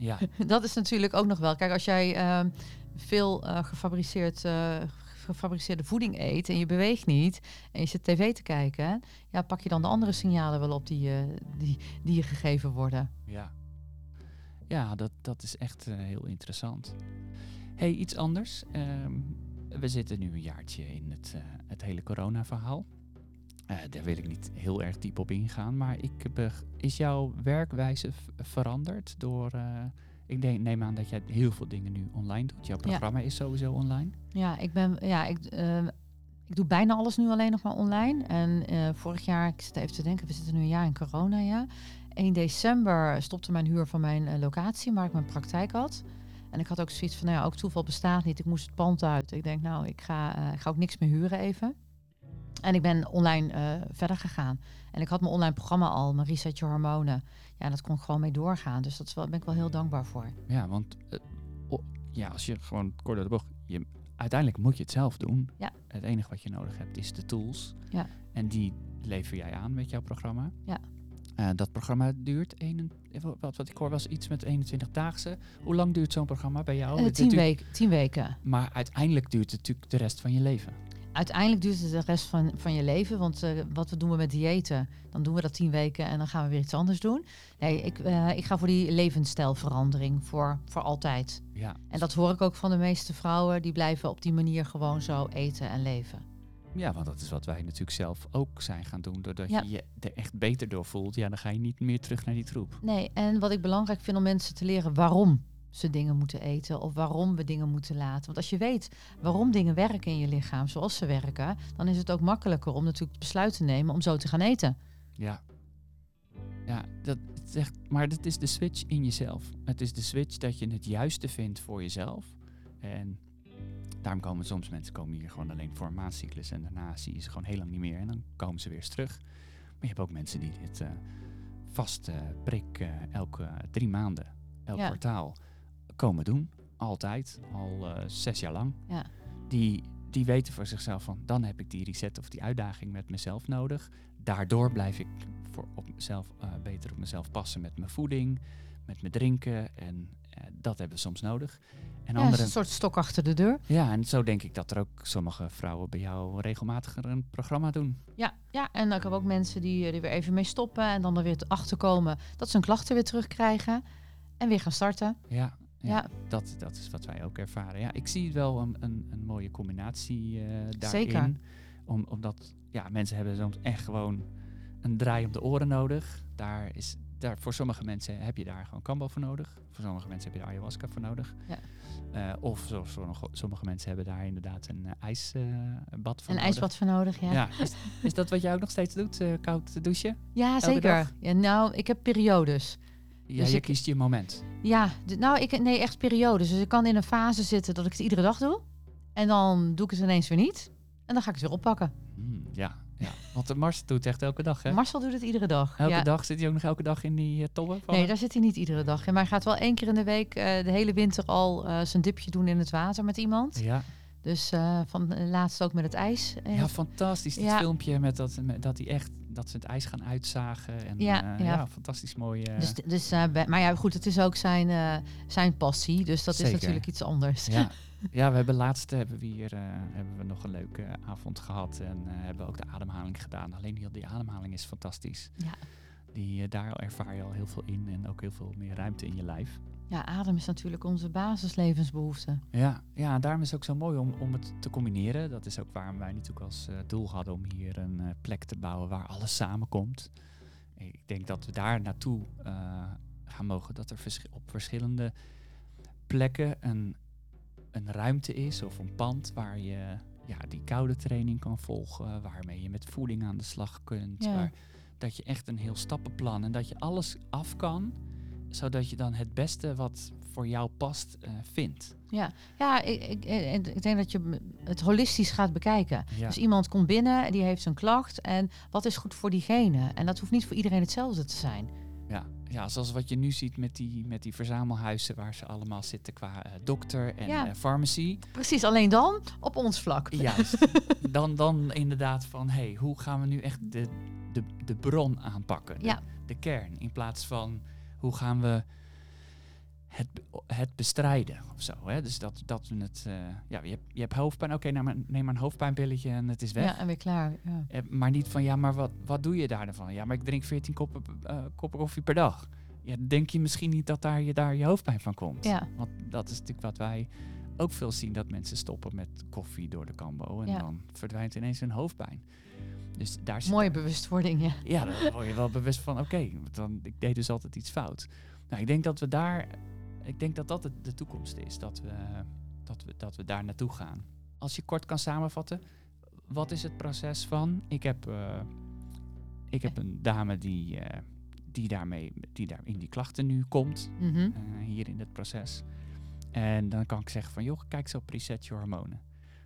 Ja, Dat is natuurlijk ook nog wel. Kijk, als jij ehm, veel eh, gefabriceerd, eh, gefabriceerde voeding eet en je beweegt niet en je zit tv te kijken, ja, pak je dan de andere signalen wel op die, eh, die, die je gegeven worden. ja. Ja, dat, dat is echt heel interessant. hey, iets anders. Ehm, we zitten nu een jaartje in het, het hele corona-verhaal. Eh, daar wil ik niet heel erg diep op ingaan, maar ik beg- is jouw werkwijze veranderd door... eh, ik denk, neem aan dat jij heel veel dingen nu online doet. Jouw programma is sowieso online. Ja, ik ben, ja, ik, eh, ik doe bijna alles nu alleen nog maar online. En eh, vorig jaar, ik zit even te denken, we zitten nu een jaar in corona, ja. 1 december stopte mijn huur van mijn eh, locatie, waar ik mijn praktijk had. En ik had ook zoiets van, nou ja, ook toeval bestaat niet. Ik moest het pand uit. Ik denk, nou, ik ga, eh, ik ga ook niks meer huren even. En ik ben online eh, verder gegaan. En ik had mijn online programma al, mijn Reset Je Hormonen. Ja, dat kon ik gewoon mee doorgaan. Dus dat is wel, daar ben ik wel heel dankbaar voor. Ja, want eh, ja, als je gewoon kort door de bocht, je, uiteindelijk moet je het zelf doen. Ja. Het enige wat je nodig hebt is de tools. Ja. En die lever jij aan met jouw programma. Ja. Eh, dat programma duurt, een, wat, wat ik hoor was iets met 21 daagse. Hoe lang duurt zo'n programma bij jou? Het tien, week, tien weken. Maar uiteindelijk duurt het natuurlijk de rest van je leven. Uiteindelijk duurt het de rest van, van je leven. Want eh, wat we doen we met diëten, dan doen we dat tien weken en dan gaan we weer iets anders doen. Nee, ik, eh, ik ga voor die levensstijlverandering voor, voor altijd. Ja, En dat hoor ik ook van de meeste vrouwen. Die blijven op die manier gewoon zo eten en leven. ja, want dat is wat wij natuurlijk zelf ook zijn gaan doen. Doordat Ja. je je er echt beter door voelt, ja, dan ga je niet meer terug naar die troep. Nee, en wat ik belangrijk vind om mensen te leren waarom ze dingen moeten eten of waarom we dingen moeten laten. Want als je weet waarom dingen werken in je lichaam zoals ze werken, dan is het ook makkelijker om natuurlijk het besluit te nemen om zo te gaan eten. Ja. Ja, dat echt, maar het is de switch in jezelf. Het is de switch dat je het juiste vindt voor jezelf. En daarom komen soms mensen komen hier gewoon alleen voor een maandcyclus en daarna zie je ze gewoon heel lang niet meer en dan komen ze weer eens terug. Maar je hebt ook mensen die dit eh vast eh, prik eh, elke drie maanden, elk Ja. kwartaal komen doen. Altijd, al eh, zes jaar lang. Ja. Die, die weten voor zichzelf van, dan heb ik die reset of die uitdaging met mezelf nodig. Daardoor blijf ik voor op mezelf, eh, beter op mezelf passen met mijn voeding, met mijn drinken. En eh, dat hebben we soms nodig. En Ja, anderen, een soort stok achter de deur. ja, en zo denk ik dat er ook sommige vrouwen bij jou regelmatig een programma doen. Ja, ja, en ik heb ook mensen die er weer even mee stoppen en dan er weer achter komen dat ze hun klachten weer terugkrijgen en weer gaan starten. Ja, ja. Dat, dat is wat wij ook ervaren. Ja, ik zie wel een, een, een mooie combinatie eh daarin. Zeker. Om, omdat ja, mensen hebben soms echt gewoon een draai om de oren nodig. Daar is, daar, voor sommige mensen heb je daar gewoon kambo voor nodig. Voor sommige mensen heb je daar ayahuasca voor nodig. Ja. Eh, of zoals sommige, sommige mensen hebben daar inderdaad een eh, ijsbad voor Een nodig. ijsbad voor nodig, ja. Ja, is, is dat wat jij ook nog steeds doet? koud douchen? Ja, Elke zeker. Ja, nou, ik heb periodes. Ja, Dus je ik- kiest je moment. Ja, nou, ik, nee, echt periodes. Dus ik kan in een fase zitten dat ik het iedere dag doe. En dan doe ik het ineens weer niet. En dan ga ik het weer oppakken. Hmm, ja, ja, want de Mars doet het echt elke dag, hè? Marcel doet het iedere dag. Elke ja. dag zit hij ook nog elke dag in die uh, tobben? Nee, hem? daar zit hij niet iedere dag in. Maar hij gaat wel één keer in de week eh, de hele winter al eh, zijn dipje doen in het water met iemand. Ja. Dus eh, van eh, laatst ook met het ijs. Eh, ja, fantastisch. Ja. filmpje met dat, met dat hij echt dat ze het ijs gaan uitzagen. En, Ja, ja, ja. ja. fantastisch mooi. eh, Dus, dus, eh, maar ja, goed, het is ook zijn, eh, zijn passie. Dus dat Zeker. is natuurlijk iets anders. ja. ja, we hebben laatst hebben we hier eh, hebben we nog een leuke avond gehad en eh, hebben ook de ademhaling gedaan. Alleen heel die ademhaling is fantastisch. Ja. Die, eh, daar ervaar je al heel veel in en ook heel veel meer ruimte in je lijf. Ja, adem is natuurlijk onze basislevensbehoefte. Ja, ja, daarom is het ook zo mooi om, om het te combineren. Dat is ook waarom wij natuurlijk als eh, doel hadden om hier een eh, plek te bouwen waar alles samenkomt. Ik denk dat we daar naartoe eh, gaan mogen. Dat er vers- op verschillende plekken een, een ruimte is of een pand waar je ja, die koude training kan volgen. Waarmee je met voeding aan de slag kunt. Ja. Waar, dat je echt een heel stappenplan en dat je alles af kan. Zodat je dan het beste wat voor jou past eh, vindt. Ja, ja ik, ik, ik ik denk dat je het holistisch gaat bekijken. Ja. Dus iemand komt binnen, die heeft zijn klacht. En wat is goed voor diegene? En dat hoeft niet voor iedereen hetzelfde te zijn. Ja, ja, zoals wat je nu ziet met die, met die verzamelhuizen waar ze allemaal zitten qua eh, dokter en Ja. eh, pharmacy. Precies, alleen dan op ons vlak. Juist. dan, dan inderdaad van, hey, hoe gaan we nu echt de, de, de bron aanpakken? De, Ja. de kern. In plaats van, hoe gaan we het, het bestrijden of zo. Hè? Dus dat, dat we het, eh, ja, je hebt, je hebt hoofdpijn, oké, neem, maar, neem maar een hoofdpijnpilletje en het is weg. Ja, en weer klaar. Ja. Eh, maar niet van, ja, maar wat, wat doe je daar dan van? Ja, maar ik drink 14 koppen, koppen koffie per dag. Ja, denk je misschien niet dat daar je, daar je hoofdpijn van komt? Ja. Want dat is natuurlijk wat wij ook veel zien, dat mensen stoppen met koffie door de kambo. En Ja. dan verdwijnt ineens hun hoofdpijn. Dus daar zit Mooie bewustwording, ja. ja, dan word je wel bewust van, oké, dan ik deed dus altijd iets fout. Nou, ik denk dat we daar, ik denk dat dat de, de toekomst is, dat we, dat, we, dat we daar naartoe gaan. Als je kort kan samenvatten, wat is het proces van? Ik heb, eh, ik heb een dame die, eh, die daarmee, die daar in die klachten nu komt, Mhm. eh, hier in het proces. En dan kan ik zeggen van, joh, kijk eens op Reset Je Hormonen.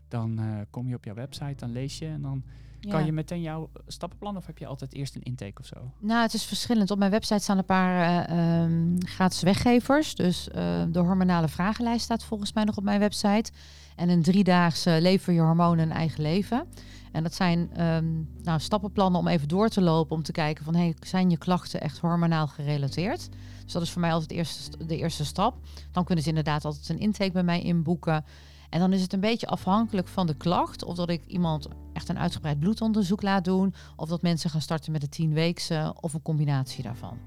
Dan kom je op jouw website, dan lees je en dan Kan je meteen jouw stappenplan of heb je altijd eerst een intake of zo? Nou, het is verschillend. Op mijn website staan een paar eh, ehm, gratis weggevers. Dus eh, de hormonale vragenlijst staat volgens mij nog op mijn website. En een driedaagse lever je hormonen een eigen leven. En dat zijn ehm, nou, stappenplannen om even door te lopen. Om te kijken van, hey, zijn je klachten echt hormonaal gerelateerd? Dus dat is voor mij altijd de eerste, de eerste stap. Dan kunnen ze inderdaad altijd een intake bij mij inboeken. En dan is het een beetje afhankelijk van de klacht. Of dat ik iemand echt een uitgebreid bloedonderzoek laat doen. Of dat mensen gaan starten met een tienweekse of een combinatie daarvan.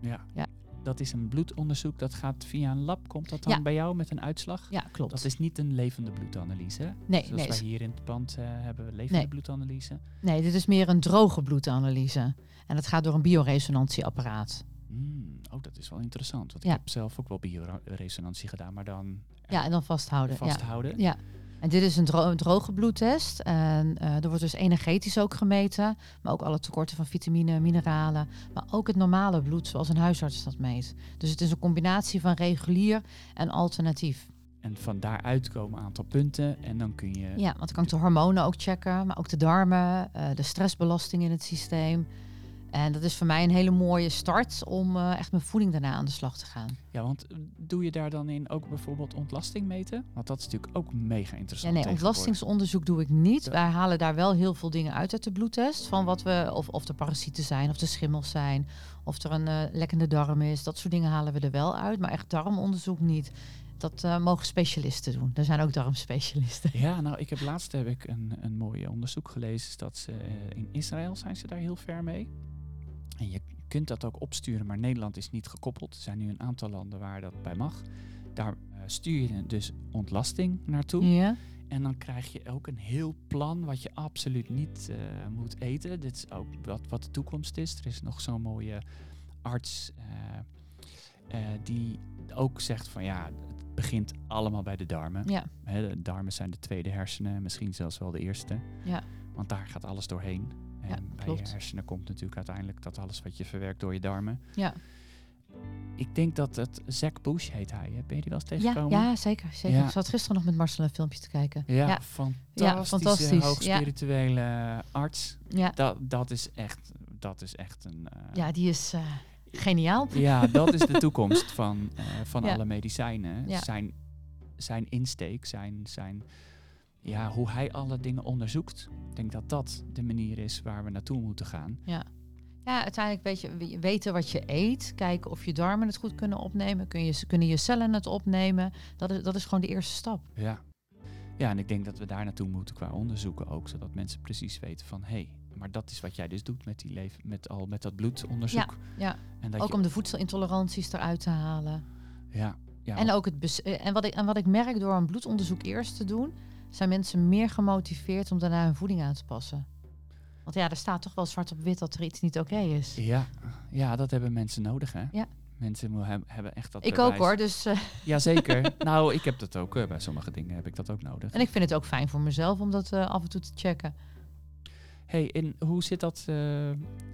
Ja. Ja. Dat is een bloedonderzoek, dat gaat via een lab. Komt dat dan Ja. bij jou met een uitslag? Ja, klopt. Dat is niet een levende bloedanalyse. hè? nee, Zoals nee, wij hier in het pand eh, hebben, we levende Nee. bloedanalyse. nee, dit is meer een droge bloedanalyse. En dat gaat door een bioresonantieapparaat. Hmm, oh, dat is wel interessant. Want Ja. ik heb zelf ook wel bioresonantie gedaan, maar dan Ja, en dan vasthouden. Vasthouden. Ja. En dit is een, dro- een droge bloedtest. En eh, er wordt dus energetisch ook gemeten. Maar ook alle tekorten van vitamine, mineralen. Maar ook het normale bloed, zoals een huisarts dat meet. Dus het is een combinatie van regulier en alternatief. En van daaruit komen een aantal punten en dan kun je... Ja, want dan kan ik de hormonen ook checken. Maar ook de darmen, eh, de stressbelasting in het systeem. En dat is voor mij een hele mooie start om eh, echt met voeding daarna aan de slag te gaan. Ja, want eh, doe je daar dan in ook bijvoorbeeld ontlasting meten? Want dat is natuurlijk ook mega Ja, interessant. nee, ontlastingsonderzoek doe ik niet. Ja. Wij halen daar wel heel veel dingen uit uit de bloedtest. Van wat we, of, of er parasieten zijn, of er schimmels zijn, of er een eh, lekkende darm is. Dat soort dingen halen we er wel uit. Maar echt darmonderzoek niet. Dat mogen specialisten doen. Er zijn ook darmspecialisten. Ja, nou, ik heb laatst heb ik een, een mooi onderzoek gelezen. Dat ze in Israël zijn ze daar heel ver mee. En je kunt dat ook opsturen, maar Nederland is niet gekoppeld. Er zijn nu een aantal landen waar dat bij mag. Daar eh, stuur je dus ontlasting naartoe. Ja. En dan krijg je ook een heel plan wat je absoluut niet eh, moet eten. Dit is ook wat, wat de toekomst is. Er is nog zo'n mooie arts eh, die ook zegt van ja, het begint allemaal bij de darmen. Ja. De darmen zijn de tweede hersenen, misschien zelfs wel de eerste. Ja. Want daar gaat alles doorheen. En Ja, bij klopt. je hersenen komt natuurlijk uiteindelijk dat alles wat je verwerkt door je darmen. Ja. Ik denk dat het Zack Bush heet hij. Ben je die wel eens tegengekomen? ja, zeker. zeker. Ja. Ik zat gisteren nog met Marcel een filmpje te kijken. Ja, Ja. fantastische, fantastisch, ja. hoogspirituele arts. Ja, Dat, dat is echt, dat is echt een. eh, ja die is eh, geniaal. ja, dat is de toekomst van, eh, van alle medicijnen. Zijn, zijn insteek, zijn, zijn, ja, hoe hij alle dingen onderzoekt. Ik denk dat dat de manier is waar we naartoe moeten gaan. Ja, uiteindelijk weet je, we- weten wat je eet. Kijken of je darmen het goed kunnen opnemen. Kun je, kunnen je cellen het opnemen. Dat is, dat is gewoon de eerste stap. Ja. ja, en ik denk dat we daar naartoe moeten qua onderzoeken ook. Zodat mensen precies weten van, hé, hey, maar dat is wat jij dus doet met, die leven, met, al, met dat bloedonderzoek. ja. En dat Ook je, om de voedselintoleranties eruit te halen. ja, ja, En, ook het eh, en, wat ik, en wat ik merk door een bloedonderzoek eerst te doen... zijn mensen meer gemotiveerd om daarna hun voeding aan te passen. Want ja, er staat toch wel zwart op wit dat er iets niet oké is. Ja, ja, dat hebben mensen nodig, hè? Ja. Mensen hebben echt dat Ik ook hoor, dus... eh, Jazeker. nou, ik heb dat ook. eh, bij sommige dingen heb ik dat ook nodig. en ik vind het ook fijn voor mezelf om dat eh, af en toe te checken. hey, en hoe zit dat?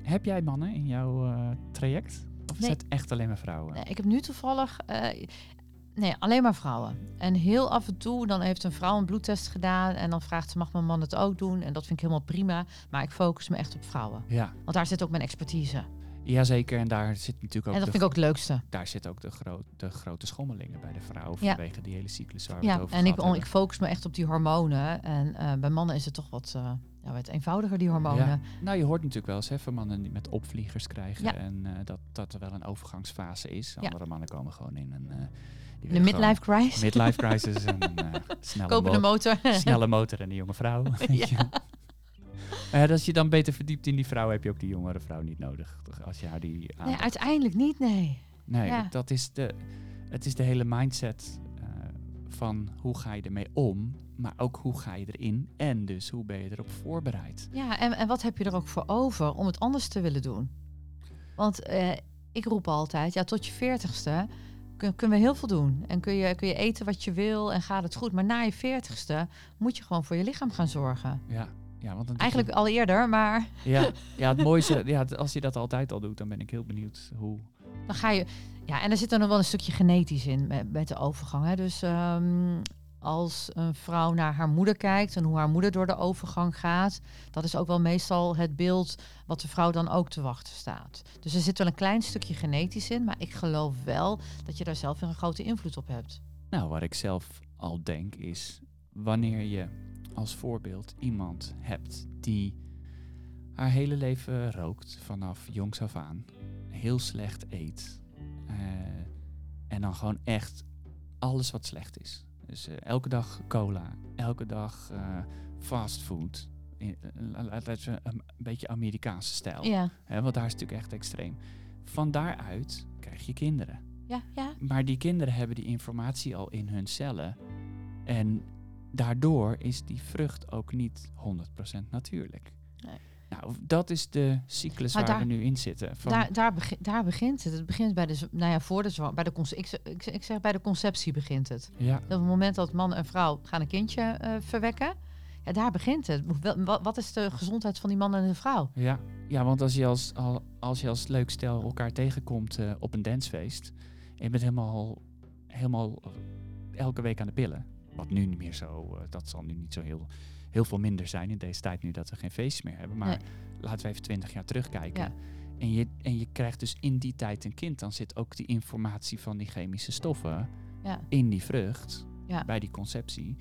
heb jij mannen in jouw traject? Of is het echt alleen maar vrouwen? Nee, ik heb nu toevallig... nee, alleen maar vrouwen. En heel af en toe, dan heeft een vrouw een bloedtest gedaan... en dan vraagt ze, mag mijn man het ook doen? En dat vind ik helemaal prima. Maar ik focus me echt op vrouwen. Ja, Want daar zit ook mijn expertise. jazeker. En daar zit natuurlijk ook, En dat vind ik ook het leukste. daar zit ook de, gro- de grote schommelingen bij de vrouw. Ja. Vanwege die hele cyclus waar we Ja, het over en ik, ik focus me echt op die hormonen. En eh, bij mannen is het toch wat, eh, ja, wat eenvoudiger, die hormonen. Ja. Nou, je hoort natuurlijk wel eens hè, van mannen die met opvliegers krijgen. Ja. En eh, dat, dat er wel een overgangsfase is. Ja. Andere mannen komen gewoon in een... eh, die De midlife crisis. midlife crisis en eh, snelle, Kopen de mo- motor. snelle motor en een jonge vrouw. ja, als je dan beter verdiept in die vrouw, heb je ook die jongere vrouw niet nodig. Toch, Als je haar die Nee, uiteindelijk niet, nee. Nee, ja. dat is de, het is de hele mindset eh, van hoe ga je ermee om, maar ook hoe ga je erin en dus hoe ben je erop voorbereid. Ja, en, en wat heb je er ook voor over om het anders te willen doen? Want eh, ik roep altijd, ja, tot je veertigste kun, kunnen we heel veel doen. En kun je, kun je eten wat je wil en gaat het goed. Maar na je veertigste moet je gewoon voor je lichaam gaan zorgen. Ja, ja want je- Eigenlijk al eerder, maar Ja, ja, het mooiste, ja, als je dat altijd al doet, dan ben ik heel benieuwd hoe. dan ga je... Ja, en er zit dan nog wel een stukje genetisch in met, met de overgang. Hè? Dus ehm, als een vrouw naar haar moeder kijkt en hoe haar moeder door de overgang gaat, dat is ook wel meestal het beeld wat de vrouw dan ook te wachten staat. Dus er zit wel een klein stukje genetisch in, maar ik geloof wel dat je daar zelf weer een grote invloed op hebt. Nou, wat ik zelf al denk is, wanneer je als voorbeeld iemand hebt die haar hele leven rookt vanaf jongs af aan, heel slecht eet eh, en dan gewoon echt alles wat slecht is. Dus eh, elke dag cola, elke dag uh, fastfood. Laten we een beetje Amerikaanse stijl. Ja. Hè, want daar is natuurlijk echt extreem. Van daaruit krijg je kinderen. Ja, ja. Maar die kinderen hebben die informatie al in hun cellen. En daardoor is die vrucht ook niet 100% natuurlijk. Nee. Nou, dat is de cyclus waar we nu in zitten. Van daar, daar, daar, begint het. Het begint bij de, nou ja, voor de, bij de ik, ik, ik zeg bij de conceptie begint het. Ja. Dat op het moment dat man en vrouw gaan een kindje uh, verwekken, ja, daar begint het. Wat is de gezondheid van die man en de vrouw? Ja, ja want als je als, als, je als leuk stel elkaar tegenkomt uh, op een dancefeest en je bent helemaal, helemaal elke week aan de pillen, wat nu niet meer zo, uh, dat zal nu niet zo heel heel veel minder zijn in deze tijd nu dat we geen feestjes meer hebben. Maar laten we even twintig jaar terugkijken. En, je, en je krijgt dus in die tijd een kind, dan zit ook die informatie van die chemische stoffen ja. in die vrucht, ja. bij die conceptie.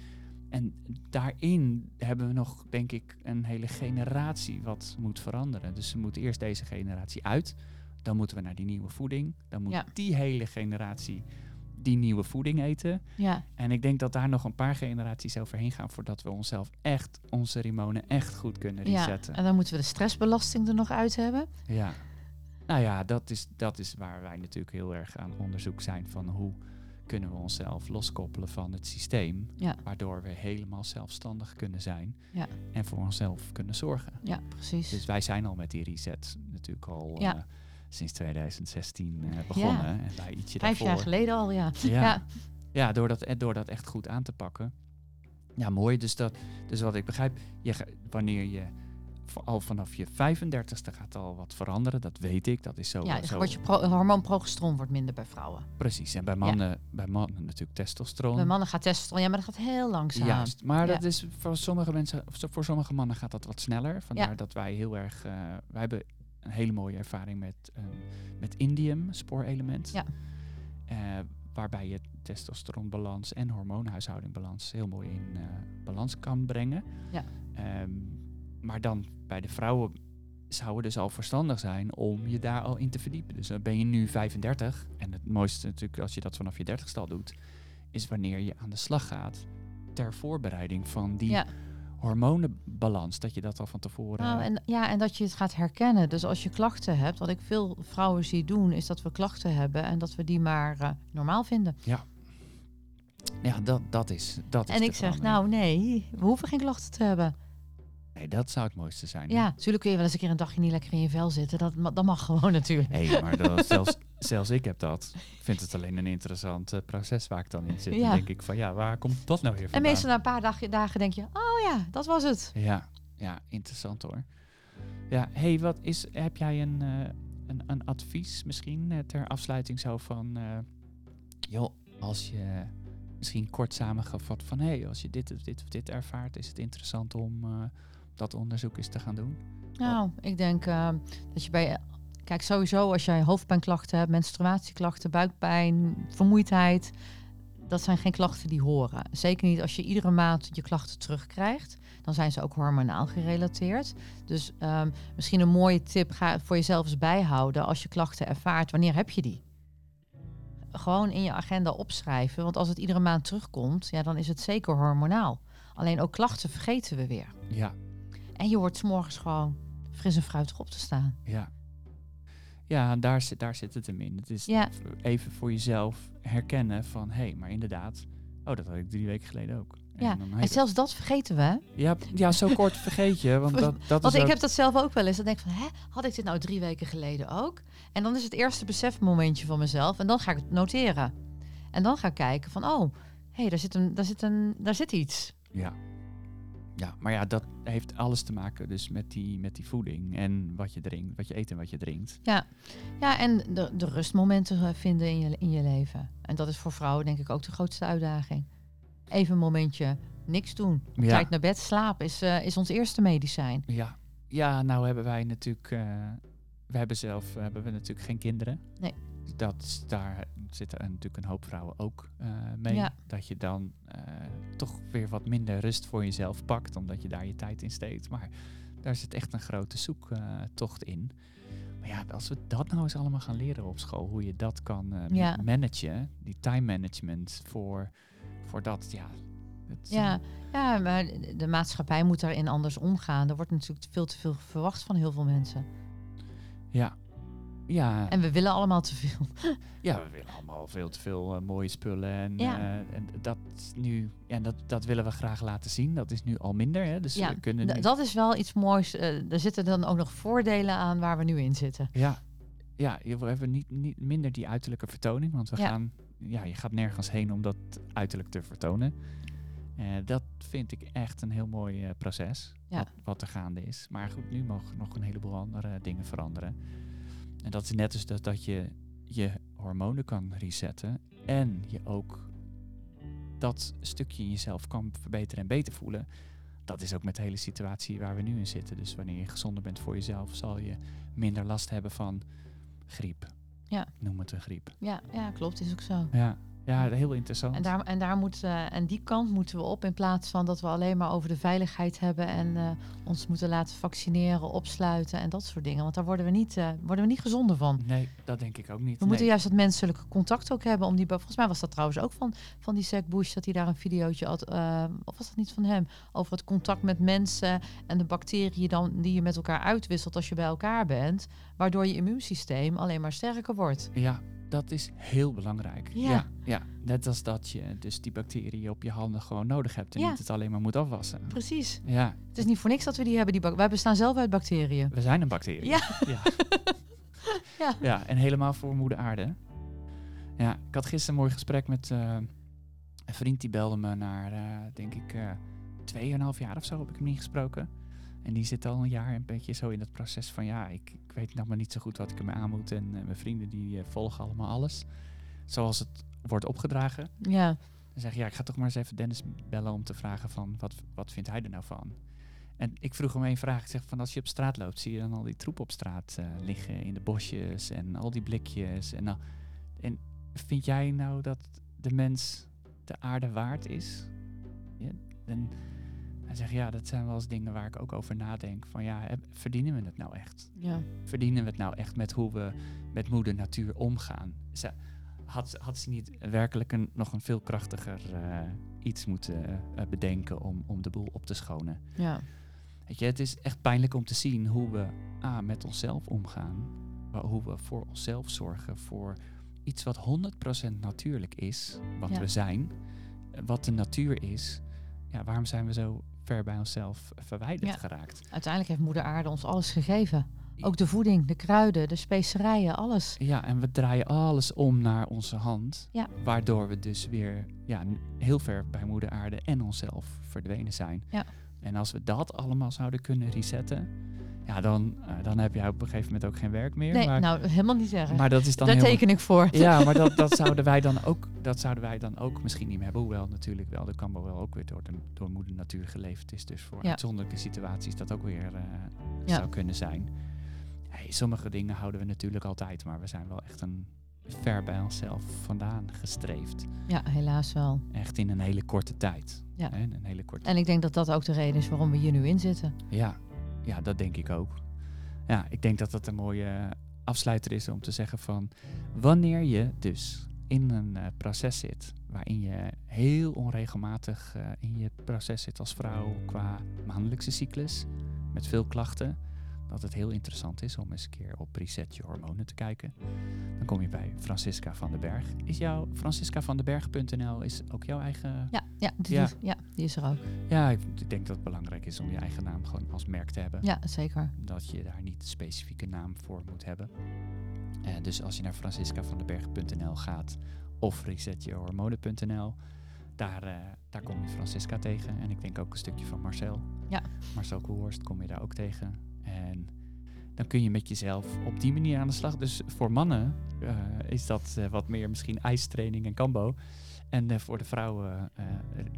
En daarin hebben we nog, denk ik, een hele generatie wat moet veranderen. Dus we moeten eerst deze generatie uit. Dan moeten we naar die nieuwe voeding. Dan moet die hele generatie die nieuwe voeding eten. Ja. En ik denk dat daar nog een paar generaties overheen gaan voordat we onszelf echt, onze rimonen echt goed kunnen resetten. Ja, en dan moeten we de stressbelasting er nog uit hebben. Ja. Nou ja, dat is, dat is waar wij natuurlijk heel erg aan onderzoek zijn van hoe kunnen we onszelf loskoppelen van het systeem. Ja. Waardoor we helemaal zelfstandig kunnen zijn. Ja. En voor onszelf kunnen zorgen. Ja, precies. Dus wij zijn al met die reset natuurlijk al ja. Uh, sinds 2016 uh, begonnen. Ja. En wij ietsje Vijf daarvoor. jaar geleden al, ja. Ja, ja. ja door, dat, door dat echt goed aan te pakken. Ja, mooi. Dus, dat, dus wat ik begrijp, je, wanneer je al vanaf je 35ste gaat al wat veranderen, dat weet ik. Dat is zo. Ja, zo. Wordt je pro hormoon progesteron wordt minder bij vrouwen. Precies. En bij mannen, ja. bij mannen natuurlijk testosteron. Bij mannen gaat testosteron, ja, maar dat gaat heel langzaam. Juist. Maar ja. dat is voor sommige mensen, voor sommige mannen gaat dat wat sneller. Vandaar ja. dat wij heel erg, uh, wij hebben een hele mooie ervaring met, uh, met indium, spoorelement. Ja. Uh, waarbij je testosteronbalans en hormoonhuishoudingbalans heel mooi in uh, balans kan brengen. Ja. Um, maar dan bij de vrouwen zou het dus al verstandig zijn om je daar al in te verdiepen. Dus dan ben je nu 35. En het mooiste natuurlijk als je dat vanaf je 30ste al doet, is wanneer je aan de slag gaat ter voorbereiding van die ja. Hormonenbalans. Dat je dat al van tevoren. Nou, en, ja, en dat je het gaat herkennen. Dus als je klachten hebt, wat ik veel vrouwen zie doen, is dat we klachten hebben en dat we die maar uh, normaal vinden. Ja. Ja, dat, dat is. Dat en is ik zeg, nou nee, we hoeven geen klachten te hebben. Nee, dat zou het mooiste zijn. Ja, natuurlijk kun je wel eens een keer een dagje niet lekker in je vel zitten. Dat, dat mag gewoon natuurlijk. Nee, maar dat, zelfs, zelfs ik heb dat. Ik vind het alleen een interessant uh, proces waar ik dan in zit. Ja. Dan denk ik van, ja, waar komt dat nou weer vandaan? En meestal na een paar dag, dagen denk je, oh ja, dat was het. Ja, ja interessant hoor. Ja, hey, wat is, heb jij een, uh, een, een, advies misschien uh, ter afsluiting zo van... joh, als je misschien kort samengevat van... hey, als je dit of dit of dit ervaart, is het interessant om dat onderzoek eens te gaan doen? Nou, ik denk uh, dat je bij. Kijk, sowieso als jij hoofdpijnklachten hebt, menstruatieklachten, buikpijn, vermoeidheid. Dat zijn geen klachten die horen. Zeker niet als je iedere maand je klachten terugkrijgt. Dan zijn ze ook hormonaal gerelateerd. Dus um, misschien een mooie tip, ga voor jezelf eens bijhouden. Als je klachten ervaart, wanneer heb je die? Gewoon in je agenda opschrijven. Want als het iedere maand terugkomt, ja, dan is het zeker hormonaal. Alleen ook klachten vergeten we weer. Ja, en je hoort s morgens gewoon fris en fruitig op te staan. Ja, ja daar, zit, daar zit het hem in. Het is ja. even voor jezelf herkennen van... hé, hey, maar inderdaad, oh, dat had ik drie weken geleden ook. En, ja, en zelfs dat vergeten we. Ja, ja zo kort vergeet je. Want, dat, dat want is ik ook... heb dat zelf ook wel eens. Dan denk ik van, hè, had ik dit nou drie weken geleden ook? En dan is het eerste besefmomentje van mezelf. En dan ga ik het noteren. En dan ga ik kijken van, oh, hé, hey, daar, zit een, daar, zit een, daar zit iets. Ja. Ja, maar ja, dat heeft alles te maken dus met die, met die voeding en wat je drinkt, wat je eet en wat je drinkt. Ja, ja en de, de rustmomenten vinden in je, in je leven. En dat is voor vrouwen denk ik ook de grootste uitdaging. even een momentje niks doen. Ja. Tijd naar bed, slapen is, eh, is ons eerste medicijn. Ja. ja, nou hebben wij natuurlijk, eh, we hebben zelf eh, hebben we natuurlijk geen kinderen. Nee. Dat, daar zitten natuurlijk een hoop vrouwen ook eh, mee. Ja. Dat je dan eh, toch weer wat minder rust voor jezelf pakt, omdat je daar je tijd in steekt. Maar daar zit echt een grote zoektocht in. Maar ja, als we dat nou eens allemaal gaan leren op school, hoe je dat kan eh, Ja. managen, die time management voor, voor dat, ja. het- Ja, ja, maar de- de maatschappij moet daarin anders omgaan. Er wordt natuurlijk veel te veel verwacht van heel veel mensen. Ja. Ja, En we willen allemaal te veel. ja, we willen allemaal veel te veel eh, mooie spullen. En, Ja. eh, en dat nu, ja, dat, dat willen we graag laten zien. Dat is nu al minder. Hè? Dus Ja, we kunnen nu, Dat is wel iets moois. Eh, er zitten dan ook nog voordelen aan waar we nu in zitten. ja, ja, je- we hebben niet, niet minder die uiterlijke vertoning. Want we Ja. gaan, ja, je gaat nergens heen om dat uiterlijk te vertonen. Dat vind ik echt een heel mooi proces. Ja. Wat, wat er gaande is. Maar goed, nu mogen nog een heleboel andere dingen veranderen. En dat is net dus dat, dat je je hormonen kan resetten. En je ook dat stukje in jezelf kan verbeteren en beter voelen. Dat is ook met de hele situatie waar we nu in zitten. Dus wanneer je gezonder bent voor jezelf, zal je minder last hebben van griep. Ja. Noem het een griep. Ja, ja klopt. Is ook zo. Ja, ja heel interessant. En, daar, en, daar moet, eh, en die kant moeten we op in plaats van dat we alleen maar over de veiligheid hebben en eh, ons moeten laten vaccineren, opsluiten en dat soort dingen. Want daar worden we niet, eh, worden we niet gezonder van. Nee, dat denk ik ook niet. We moeten juist dat menselijke contact ook hebben. Om die, volgens mij was dat trouwens ook van, van die Zack Bush, dat hij daar een videootje had. of was dat niet van hem? Over het contact met mensen en de bacteriën dan, die je met elkaar uitwisselt als je bij elkaar bent. Waardoor je immuunsysteem alleen maar sterker wordt. Ja, dat is heel belangrijk. Ja. ja, ja. Net als dat je dus die bacteriën op je handen gewoon nodig hebt en Ja. niet het alleen maar moet afwassen. Precies. Ja, Het is niet voor niks dat we die hebben. Die Wij bestaan zelf uit bacteriën. we zijn een bacterie. Ja. Ja. Ja. ja, en helemaal voor moeder aarde. Ja, ik had gisteren een mooi gesprek met eh, een vriend die belde me naar, eh, denk ik, eh tweeënhalf jaar of zo heb ik hem niet gesproken. En die zit al een jaar een beetje zo in het proces van ja, ik, ik weet nog maar niet zo goed wat ik ermee aan moet. En eh, mijn vrienden die eh, volgen allemaal alles. Zoals het wordt opgedragen. Ja, Dan zeg je, ja, ik ga toch maar eens even Dennis bellen om te vragen van wat, wat vindt hij er nou van? En ik vroeg hem één vraag. Ik zeg van als je op straat loopt, zie je dan al die troep op straat eh, liggen in de bosjes en al die blikjes. En, nou, en vind jij nou dat de mens de aarde waard is? Ja, en hij zegt ja, dat zijn wel eens dingen waar ik ook over nadenk. Van ja, verdienen we het nou echt? ja. verdienen we het nou echt met hoe we met moeder natuur omgaan? Ze, had, had ze niet werkelijk een, nog een veel krachtiger eh, iets moeten eh, bedenken om, om de boel op te schonen? ja. Weet je, het is echt pijnlijk om te zien hoe we A, met onszelf omgaan, maar hoe we voor onszelf zorgen voor iets wat 100% natuurlijk is, wat Ja. we zijn, wat de natuur is. Ja, waarom zijn we zo ver bij onszelf verwijderd Ja. geraakt? Uiteindelijk heeft moeder aarde ons alles gegeven. Ook de voeding, de kruiden, de specerijen, alles. Ja, en we draaien alles om naar onze hand. Ja. Waardoor we dus weer ja, heel ver bij moeder aarde en onszelf verdwenen zijn. Ja. En als we dat allemaal zouden kunnen resetten, ja, dan, eh, dan heb je op een gegeven moment ook geen werk meer. Nee, maar, nou helemaal niet zeggen. maar dat is dan Daar helemaal- teken ik voor. Ja, maar dat, dat, zouden wij dan ook, dat zouden wij dan ook misschien niet meer hebben. Hoewel natuurlijk wel, de kan wel ook weer door, de, door moeder natuur geleefd is. Dus voor Ja. uitzonderlijke situaties dat ook weer eh, Ja. zou kunnen zijn. Hey, sommige dingen houden we natuurlijk altijd, maar we zijn wel echt een ver bij onszelf vandaan gestreefd. Ja, helaas wel. Echt in een hele korte tijd. Ja. Hè, een hele korte En ik denk dat dat ook de reden is waarom we hier nu in zitten. Ja, ja, dat denk ik ook. Ja, ik denk dat dat een mooie afsluiter is om te zeggen van wanneer je dus in een eh, proces zit waarin je heel onregelmatig eh, in je proces zit als vrouw qua maandelijkse cyclus met veel klachten, dat het heel interessant is om eens een keer op Reset je hormonen te kijken. Dan kom je bij Francisca van den Berg. Is jouw franciscavandenberg.nl is ook jouw eigen Ja, ja, die, Ja. Is, ja die is er ook. Ja, ik denk dat het belangrijk is om je eigen naam gewoon als merk te hebben. Ja, zeker. Dat je daar niet een specifieke naam voor moet hebben. Eh, dus als je naar franciscavandenberg.nl gaat of resetjehormonen.nl, daar, eh, daar kom je Francisca tegen. En ik denk ook een stukje van Marcel. Ja. Marcel Koelhorst kom je daar ook tegen. En dan kun je met jezelf op die manier aan de slag. Dus voor mannen eh, is dat eh, wat meer misschien ijstraining en kambo. En eh, voor de vrouwen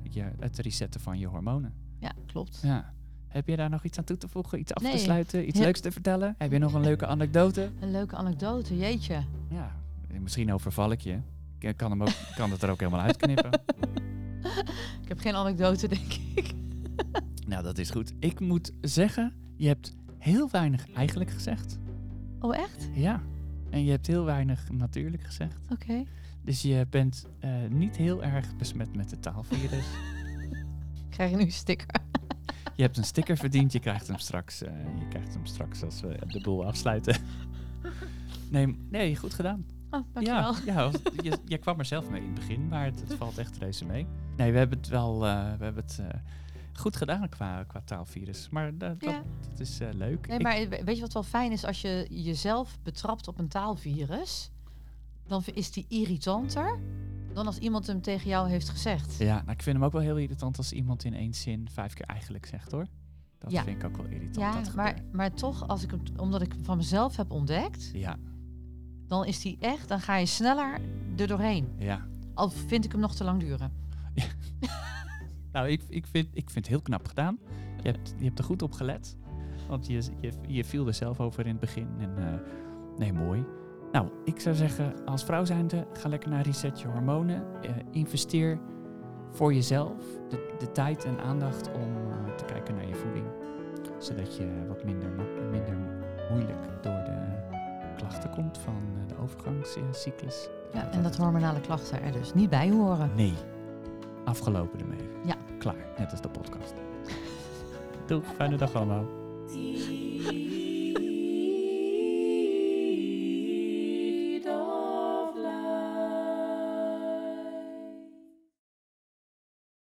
je, het resetten van je hormonen. Ja, klopt. Ja. Heb je daar nog iets aan toe te voegen? Iets af Nee. te sluiten? Iets Ja. leuks te vertellen? Heb je nog een leuke anekdote? Een leuke anekdote, jeetje. Ja, misschien overval ik je. Ik kan, hem ook, kan het er ook helemaal uitknippen. Ik heb geen anekdote, denk ik. nou, dat is goed. Ik moet zeggen, je hebt heel weinig eigenlijk gezegd. Oh, echt? Ja. En je hebt heel weinig natuurlijk gezegd. Oké. Dus je bent eh, niet heel erg besmet met het taalvirus. Krijg je nu een sticker? je hebt een sticker verdiend, je krijgt hem straks, eh, je krijgt hem straks als we de boel afsluiten. nee, nee, goed gedaan. Oh, dankjewel. Ja, ja je, je kwam er zelf mee in het begin, maar het, het valt echt reuze mee. Nee, we hebben het wel eh, we hebben het, goed gedaan qua, qua taalvirus. Maar dat, dat, Ja. dat is eh, leuk. Nee, maar we- weet je wat wel fijn is? Als je jezelf betrapt op een taalvirus, dan is die irritanter dan als iemand hem tegen jou heeft gezegd. ja, nou, ik vind hem ook wel heel irritant als iemand in één zin vijf keer eigenlijk zegt hoor. Dat Ja. vind ik ook wel irritant. Ja, dat maar, maar toch, als ik omdat ik van mezelf heb ontdekt, Ja, dan is die echt, dan ga je sneller er doorheen. ja. Al vind ik hem nog te lang duren. Nou, ik, ik, vind, ik vind het heel knap gedaan. Je hebt, je hebt er goed op gelet. Want je, je, je viel er zelf over in het begin. En, eh, nee, mooi. Nou, ik zou zeggen, als vrouw zijnde, ga lekker naar Reset Je Hormonen. Eh, investeer voor jezelf de, de tijd en aandacht om eh, te kijken naar je voeding. Zodat je wat minder, minder moeilijk door de klachten komt van de overgangscyclus. Ja, en dat hormonale klachten er dus niet bij horen. Nee. Afgelopen ermee. Ja. Klaar. Net als de podcast. Doeg. Fijne dag allemaal. Die